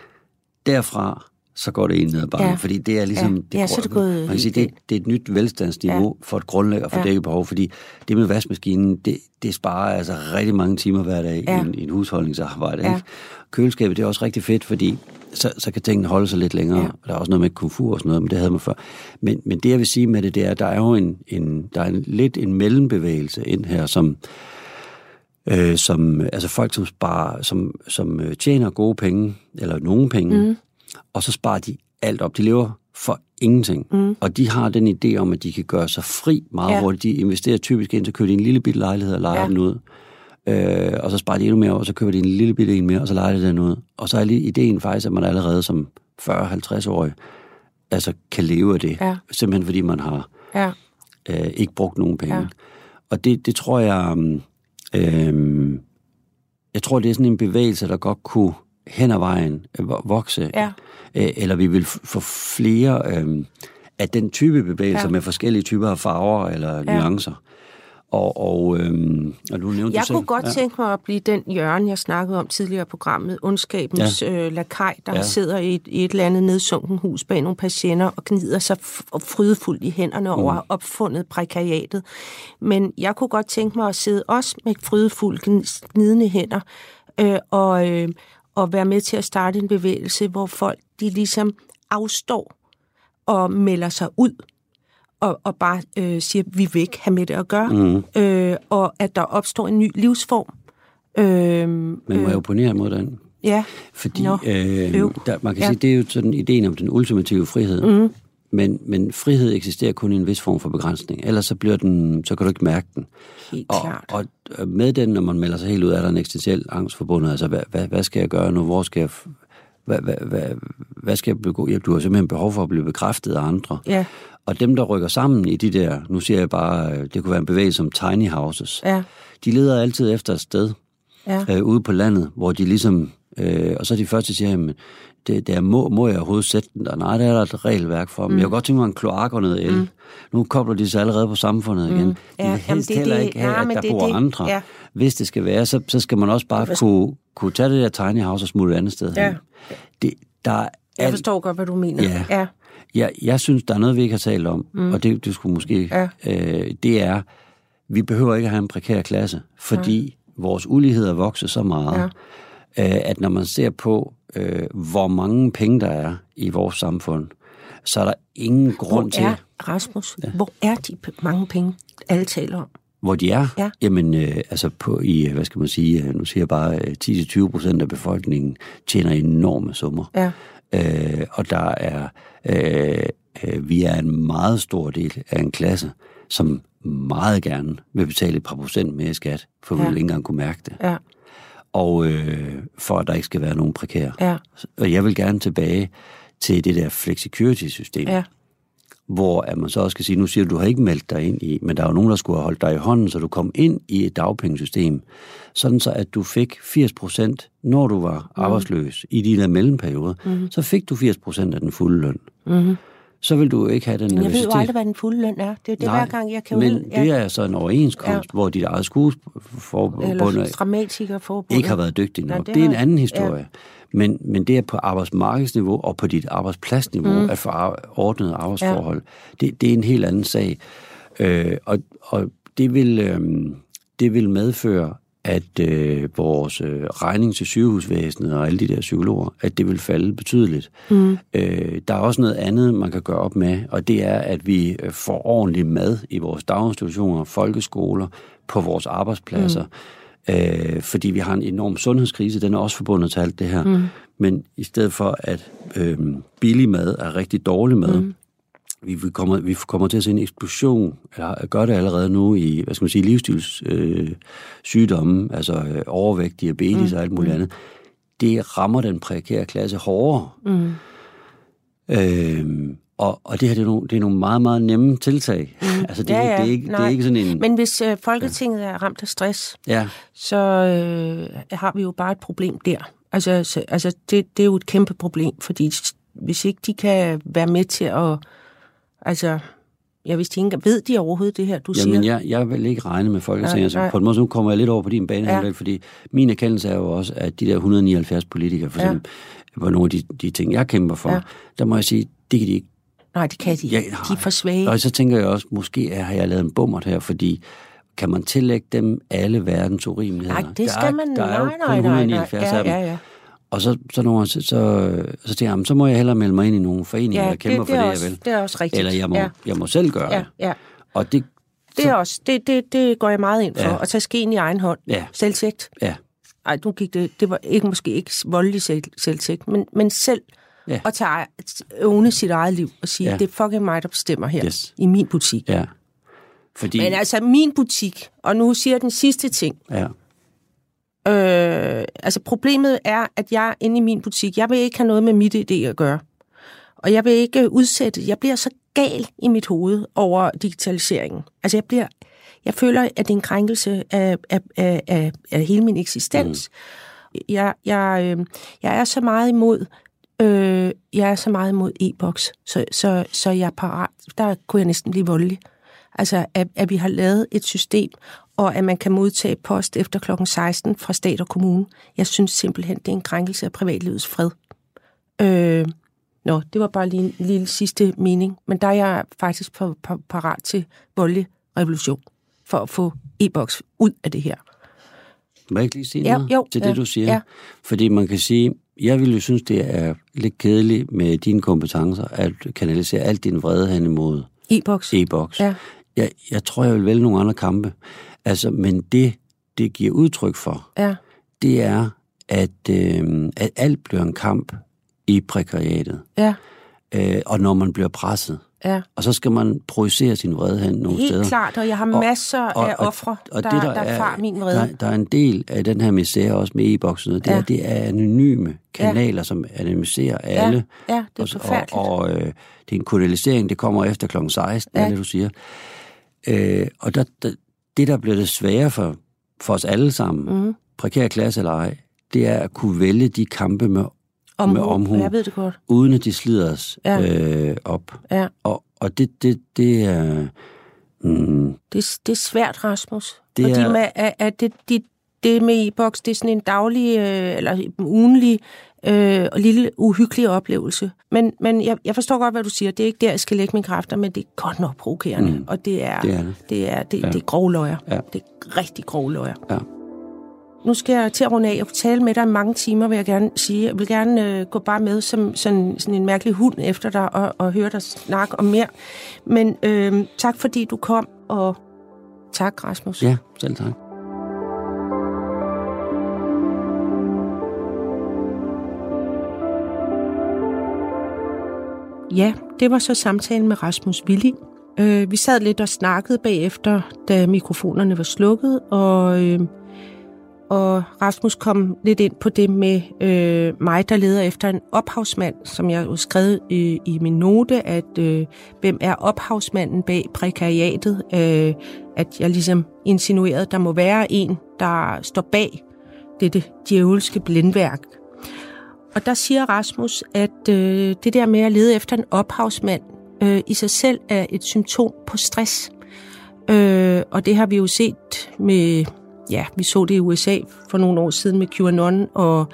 Derfra så går det ad bakken, Ja. fordi det er ligesom... Ja. Ja, så er det gået Man kan sige, det, det er et nyt velstandsniveau ja. for et grundlag og for Ja. ja. dækket behov, fordi det med vaskemaskinen, det, det sparer altså rigtig mange timer hver dag Ja. i, en, i en husholdningsarbejde. Ja. Ikke? Køleskabet, det er også rigtig fedt, fordi så, så kan tingene holde sig lidt længere. Ja. Der er også noget med komfur og sådan noget, men det havde man før. Men, men det, jeg vil sige med det, det er, at der er jo en, en, der er en, lidt en mellembevægelse ind her, som, øh, som altså folk, som, sparer, som, som øh, tjener gode penge, eller nogen penge, mm. og så sparer de alt op. De lever for ingenting. Mm. Og de har den idé om, at de kan gøre sig fri meget Ja. hurtigt. De investerer typisk ind, så køber de en lille bitte lejlighed og lejer Ja. den ud. Øh, og så sparer de endnu mere, og så køber de en lille bitte en mere, og så lejer de den ud. Og så er lige ideen faktisk, at man allerede som 40-50-årig altså kan leve af det. Ja. Simpelthen fordi man har Ja. øh, ikke brugt nogen penge. Ja. Og det, det tror jeg, um, øh, jeg tror, det er sådan en bevægelse, der godt kunne hen ad vejen øh, vo- vokse. Ja. Øh, eller vi vil få flere øh, af den type bevægelser Ja. med forskellige typer af farver eller ja. nuancer. Og, og, øhm, og du nævnte Jeg du selv, kunne godt ja. tænke mig at blive den hjørne, jeg snakkede om tidligere i programmet, ondskabens ja. øh, lakaj, der ja. Sidder i et, i et eller andet nedsunken hus bag nogle patienter og gnider sig frydefuldt i hænderne over at have opfundet prekariatet. Men jeg kunne godt tænke mig at sidde også med frydefuldt gn- gnidende hænder øh, og, øh, og være med til at starte en bevægelse, hvor folk de ligesom afstår og melder sig ud og, og bare øh, siger, vi vil ikke have med det at gøre, mm. øh, og at der opstår en ny livsform. Øh, Men må jeg opponere mod den? ja, Fordi Nå, øh, øv. der, man kan Ja. ja. sige, det er jo sådan ideen om den ultimative frihed. Mm. Men, men frihed eksisterer kun i en vis form for begrænsning. Ellers så, bliver den, så kan du ikke mærke den. helt Og, klart. og øh, med den, når man melder sig helt ud, er der en eksistentiel angst forbundet. Altså, hvad, hvad, hvad skal jeg gøre nu? Hvor skal jeg... Hvad, hvad, hvad, hvad skal jeg begå? Ja, du har simpelthen behov for at blive bekræftet af andre. Ja, Og dem, der rykker sammen i de der, nu siger jeg bare, øh, det kunne være en bevægelse som tiny houses, ja, de leder altid efter et sted ja. øh, ude på landet, hvor de ligesom, øh, og så de første, siger, jamen, det, det er, må, må jeg overhovedet sætte den der? Nej, det er der et regelværk for. Mm. Men jeg kunne godt tænke mig en kloak og noget el. Mm. Nu kobler de sig allerede på samfundet igen. De Ja, vil jamen, helst det er heller det- ikke have, nej, at der det bor det. andre. Ja. Hvis det skal være, så, så skal man også bare kunne, kunne tage det der tiny house og smutte et andet sted Ja. hen. Det, der er Jeg forstår godt, hvad du mener. Ja. ja. jeg, jeg synes, der er noget, vi ikke har talt om, mm. og det, det skulle måske... Ja. Øh, det er, vi behøver ikke at have en prekær klasse, fordi vores ulighed er vokset så meget, ja. øh, at når man ser på, øh, hvor mange penge der er i vores samfund, så er der ingen grund Hvor til, er, Rasmus, ja. hvor er de mange penge, alle taler om? Hvor de er. Ja. Jamen, øh, altså på i, hvad skal man sige, øh, nu siger jeg bare, øh, 10-20 procent af befolkningen tjener enorme summer. Ja, Øh, og der er, øh, øh, vi er en meget stor del af en klasse, som meget gerne vil betale et par procent mere i skat, for vi Ja. vil ikke engang kunne mærke det. ja, Og øh, for at der ikke skal være nogen prekære. ja, Og jeg vil gerne tilbage til det der flexicurity-system, ja, hvor at man så også skal sige, nu siger du, du har ikke meldt dig ind i, men der er jo nogen, der skulle have holdt dig i hånden, så du kom ind i et dagpengesystem, sådan så at du fik 80 procent, når du var Mhm. arbejdsløs i de der mellemperioder, mm. så fik du 80 procent af den fulde løn. mm-hmm. Så vil du ikke have den Men jeg ved jo nervøsitet. aldrig, hvad den fulde løn er. Det er det, Nej, hver gang, jeg kan men ud. det er så en overenskomst, Ja. ja. hvor dit eget skuespilforbund Eller dramatikerforbundet. ikke har været dygtig nok. Nej, det, det er en anden historie. Ja. Men, men det er på arbejdsmarkedsniveau og på dit arbejdspladsniveau mm. at få ordnede arbejdsforhold. Ja. Det, det er en helt anden sag. Øh, og og det, vil, øh, det vil medføre, at øh, vores øh, regning til sygehusvæsenet og alle de der psykologer, at det vil falde betydeligt. Mm. Øh, der er også noget andet, man kan gøre op med, og det er, at vi øh, får ordentlig mad i vores daginstitutioner, folkeskoler, på vores arbejdspladser. Mm. Øh, fordi vi har en enorm sundhedskrise, den er også forbundet til alt det her. Mm. Men i stedet for, at øh, billig mad er rigtig dårlig mad, mm. Vi, vi, kommer, vi kommer til at se en eksplosion, eller gør det allerede nu i, hvad skal man sige, livsstilssygdomme, øh, sygdomme, altså øh, overvægt, diabetes mm. og alt muligt andet. Det rammer den prekære klasse hårdere. Mm. Øh, og, og det her det er, nogle, det er nogle meget, meget nemme tiltag. Mm. <laughs> altså det, Ja, ja, ja, ja. det, er ikke, det er ikke sådan en... Men hvis øh, Folketinget er ramt af stress, Ja, så øh, har vi jo bare et problem der. Altså, så, altså det, det er jo et kæmpe problem, fordi hvis ikke de kan være med til at... Altså, ja, hvis de ikke ved de overhovedet det her, du Jamen, siger. jeg, jeg vil ikke regne med Folketinget. Nej, Altså, nej. på en måde, så nu kommer jeg lidt over på din bane, Ja. ja. fordi min erkendelse er jo også, at de der 179 politikere, for Ja. eksempel, var nogle af de, de ting, jeg kæmper for, Ja. ja. der må jeg sige, det kan de ikke. Nej, det kan de Ja, ikke. De er nej. for svage. Og så tænker jeg også, måske er- har jeg lavet en bummert her, fordi kan man tillægge dem alle verdens urimeligheder? Nej, det Der skal er, man... Der er jo nej, kun nej, nej, nej. 179 Ja, af dem. ja, ja. Og så, så, nogle, så, så, så tænker jeg, jamen, så må jeg hellere melde mig ind i nogle foreninger, Ja, der kæmper det, det, for det, også, jeg vil. det er også rigtigt. Eller jeg må, ja, jeg må selv gøre ja, det. ja. Og det, Det er også, det, det, det går jeg meget ind for. Ja. At tage skeen i egen hånd. Ja. Selvtægt. ja, Ej, nu gik det, det var ikke, måske ikke voldelig selv, selvtægt, men, men selv Ja. at tage, åne sit eget liv og sige, ja. det er fucking mig, der bestemmer her Yes. i min butik. ja. Fordi, Men altså, min butik, og nu siger jeg den sidste ting, ja, Øh, altså problemet er, at jeg inde i min butik, jeg vil ikke have noget med mit idé at gøre. Og jeg vil ikke udsætte, jeg bliver så gal i mit hoved over digitaliseringen. Altså jeg bliver, jeg føler, at det er en krænkelse af, af, af, af, af hele min eksistens. Mm. Jeg, jeg, øh, jeg er så meget imod, øh, jeg er så meget imod e-boks, så, så, så jeg er parat, der kunne jeg næsten blive voldelig. Altså, at, at vi har lavet et system, og at man kan modtage post efter kl. 16 fra stat og kommune. Jeg synes simpelthen, det er en krænkelse af privatlivets fred. Øh, nå, det var bare lige en lille sidste mening, men der er jeg faktisk på, på, parat til voldelig revolution for at få e-boks ud af det her. må jeg ikke lige sige Ja, noget jo, til ja, det, du siger? ja. Fordi man kan sige, jeg ville jo synes, det er lidt kedeligt med dine kompetencer, at kanalisere alt din vrede hen imod E-boks. e-boks. Ja. Jeg, jeg tror, jeg vil vælge nogle andre kampe. Altså, men det, det giver udtryk for, Ja, det er, at, øh, at alt bliver en kamp i prekariatet. ja, Øh, og når man bliver presset. ja. Og så skal man projicere sin vrede hen nogle Helt steder. klart, og jeg har Og- masser og- af og- ofre, og der, det, der, der erfarer min vrede. Der, der er en del af den her misære også med e-boksen, det, Ja. er, det er anonyme kanaler, som anonymiserer alle. ja, det er og, forfærdeligt. Og, og øh, det er en kodialisering, det kommer efter kl. 16, ja. Ja. er det, du siger. Øh, og der, der, det, der bliver det svære for, for os alle sammen, Mm. prekær klasse eller ej, det er at kunne vælge de kampe med, med omhu. Jeg ved det godt. uden at de slider os Ja. øh, op. Ja. Og, og det, det, det er... Mm, Det, er- det er svært, Rasmus. Det Fordi er- med, at, at det, det, det med e-boks, det er sådan en daglig, øh, eller en ugenlig øh, og lille uhyggelig oplevelse. Men, men jeg, jeg forstår godt, hvad du siger. Det er ikke der, jeg skal lægge mine kræfter, men det er godt nok provokerende. Mm. Og det er, Det er det. det er, det, Ja. det er grove løjer. Ja. Det er rigtig grove løjer. Ja. Nu skal jeg til at runde af og tale med dig i mange timer, vil jeg gerne sige. Jeg vil gerne øh, gå bare med som sådan, sådan en mærkelig hund efter dig og, og høre dig snakke om mere. Men øh, tak fordi du kom, og tak Rasmus. ja, selv tak. Ja, det var så samtalen med Rasmus Willi. Øh, vi sad lidt og snakkede bagefter, da mikrofonerne var slukket, og, øh, og Rasmus kom lidt ind på det med øh, mig, der leder efter en ophavsmand, som jeg jo skrev i, i min note, at øh, hvem er ophavsmanden bag prekariatet, øh, at jeg ligesom insinuerede, at der må være en, der står bag dette djævelske blindværk, og der siger Rasmus, at øh, det der med at lede efter en ophavsmand øh, i sig selv er et symptom på stress. Øh, og det har vi jo set med, ja, vi så det i USA for nogle år siden med QAnon, og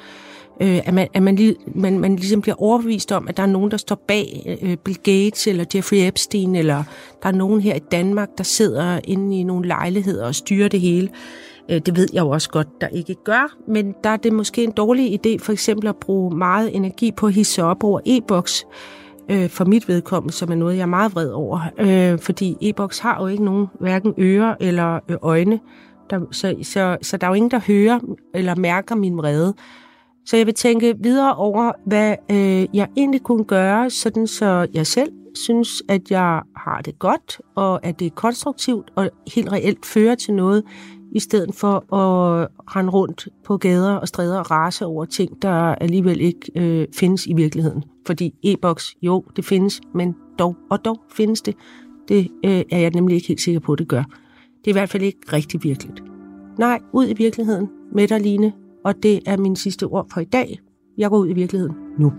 øh, at, man, at man, man, man ligesom bliver overbevist om, at der er nogen, der står bag øh, Bill Gates eller Jeffrey Epstein, eller der er nogen her i Danmark, der sidder inde i nogle lejligheder og styrer det hele. Øh, det ved jeg jo også godt, der ikke gør, men der er det måske en dårlig idé for eksempel at bruge meget energi på at hisse op over e-boks, øh, for mit vedkommende, som er noget, jeg er meget vred over. Øh, fordi e-boks har jo ikke nogen hverken ører eller øh, øjne, der, så, så, så der er jo ingen, der hører eller mærker min vrede. Så jeg vil tænke videre over, hvad øh, jeg egentlig kunne gøre, sådan så jeg selv synes, at jeg har det godt, og at det er konstruktivt og helt reelt fører til noget, i stedet for at rende rundt på gader og stræder og rase over ting, der alligevel ikke øh, findes i virkeligheden. Fordi e-boks, jo, det findes, men dog og dog findes det. Det øh, er jeg nemlig ikke helt sikker på, at det gør. Det er i hvert fald ikke rigtig virkeligt. Nej, ud i virkeligheden med dig, Line, og det er min sidste ord for i dag. Jeg går ud i virkeligheden nu.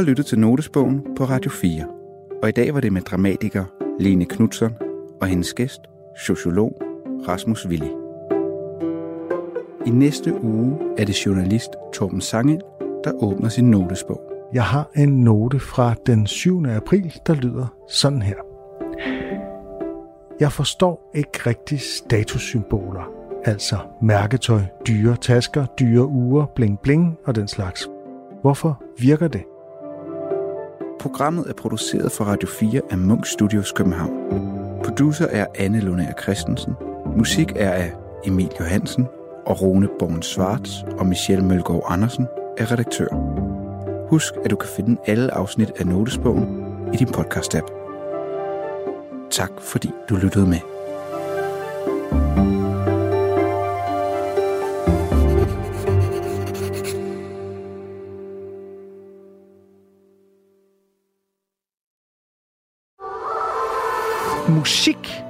Har lyttet til Notesbogen på Radio 4. Og i dag var det med dramatiker Lene Knudsen og hendes gæst, sociolog Rasmus Willi. I næste uge er det journalist Torben Sange, der åbner sin notesbog. Jeg har en note fra den 7. april, der lyder sådan her. Jeg forstår ikke rigtig statussymboler. Altså mærketøj, dyre tasker, dyre uger, bling bling og den slags. Hvorfor virker det? Programmet er produceret for Radio 4 af Munk Studios København. Producer er Anne Lunær Christensen. Musik er af Emil Johansen og Rune Born Svarts og Michelle Mølgaard Andersen er redaktør. Husk, at du kan finde alle afsnit af Notesbogen i din podcast-app. Tak fordi du lyttede med. Musik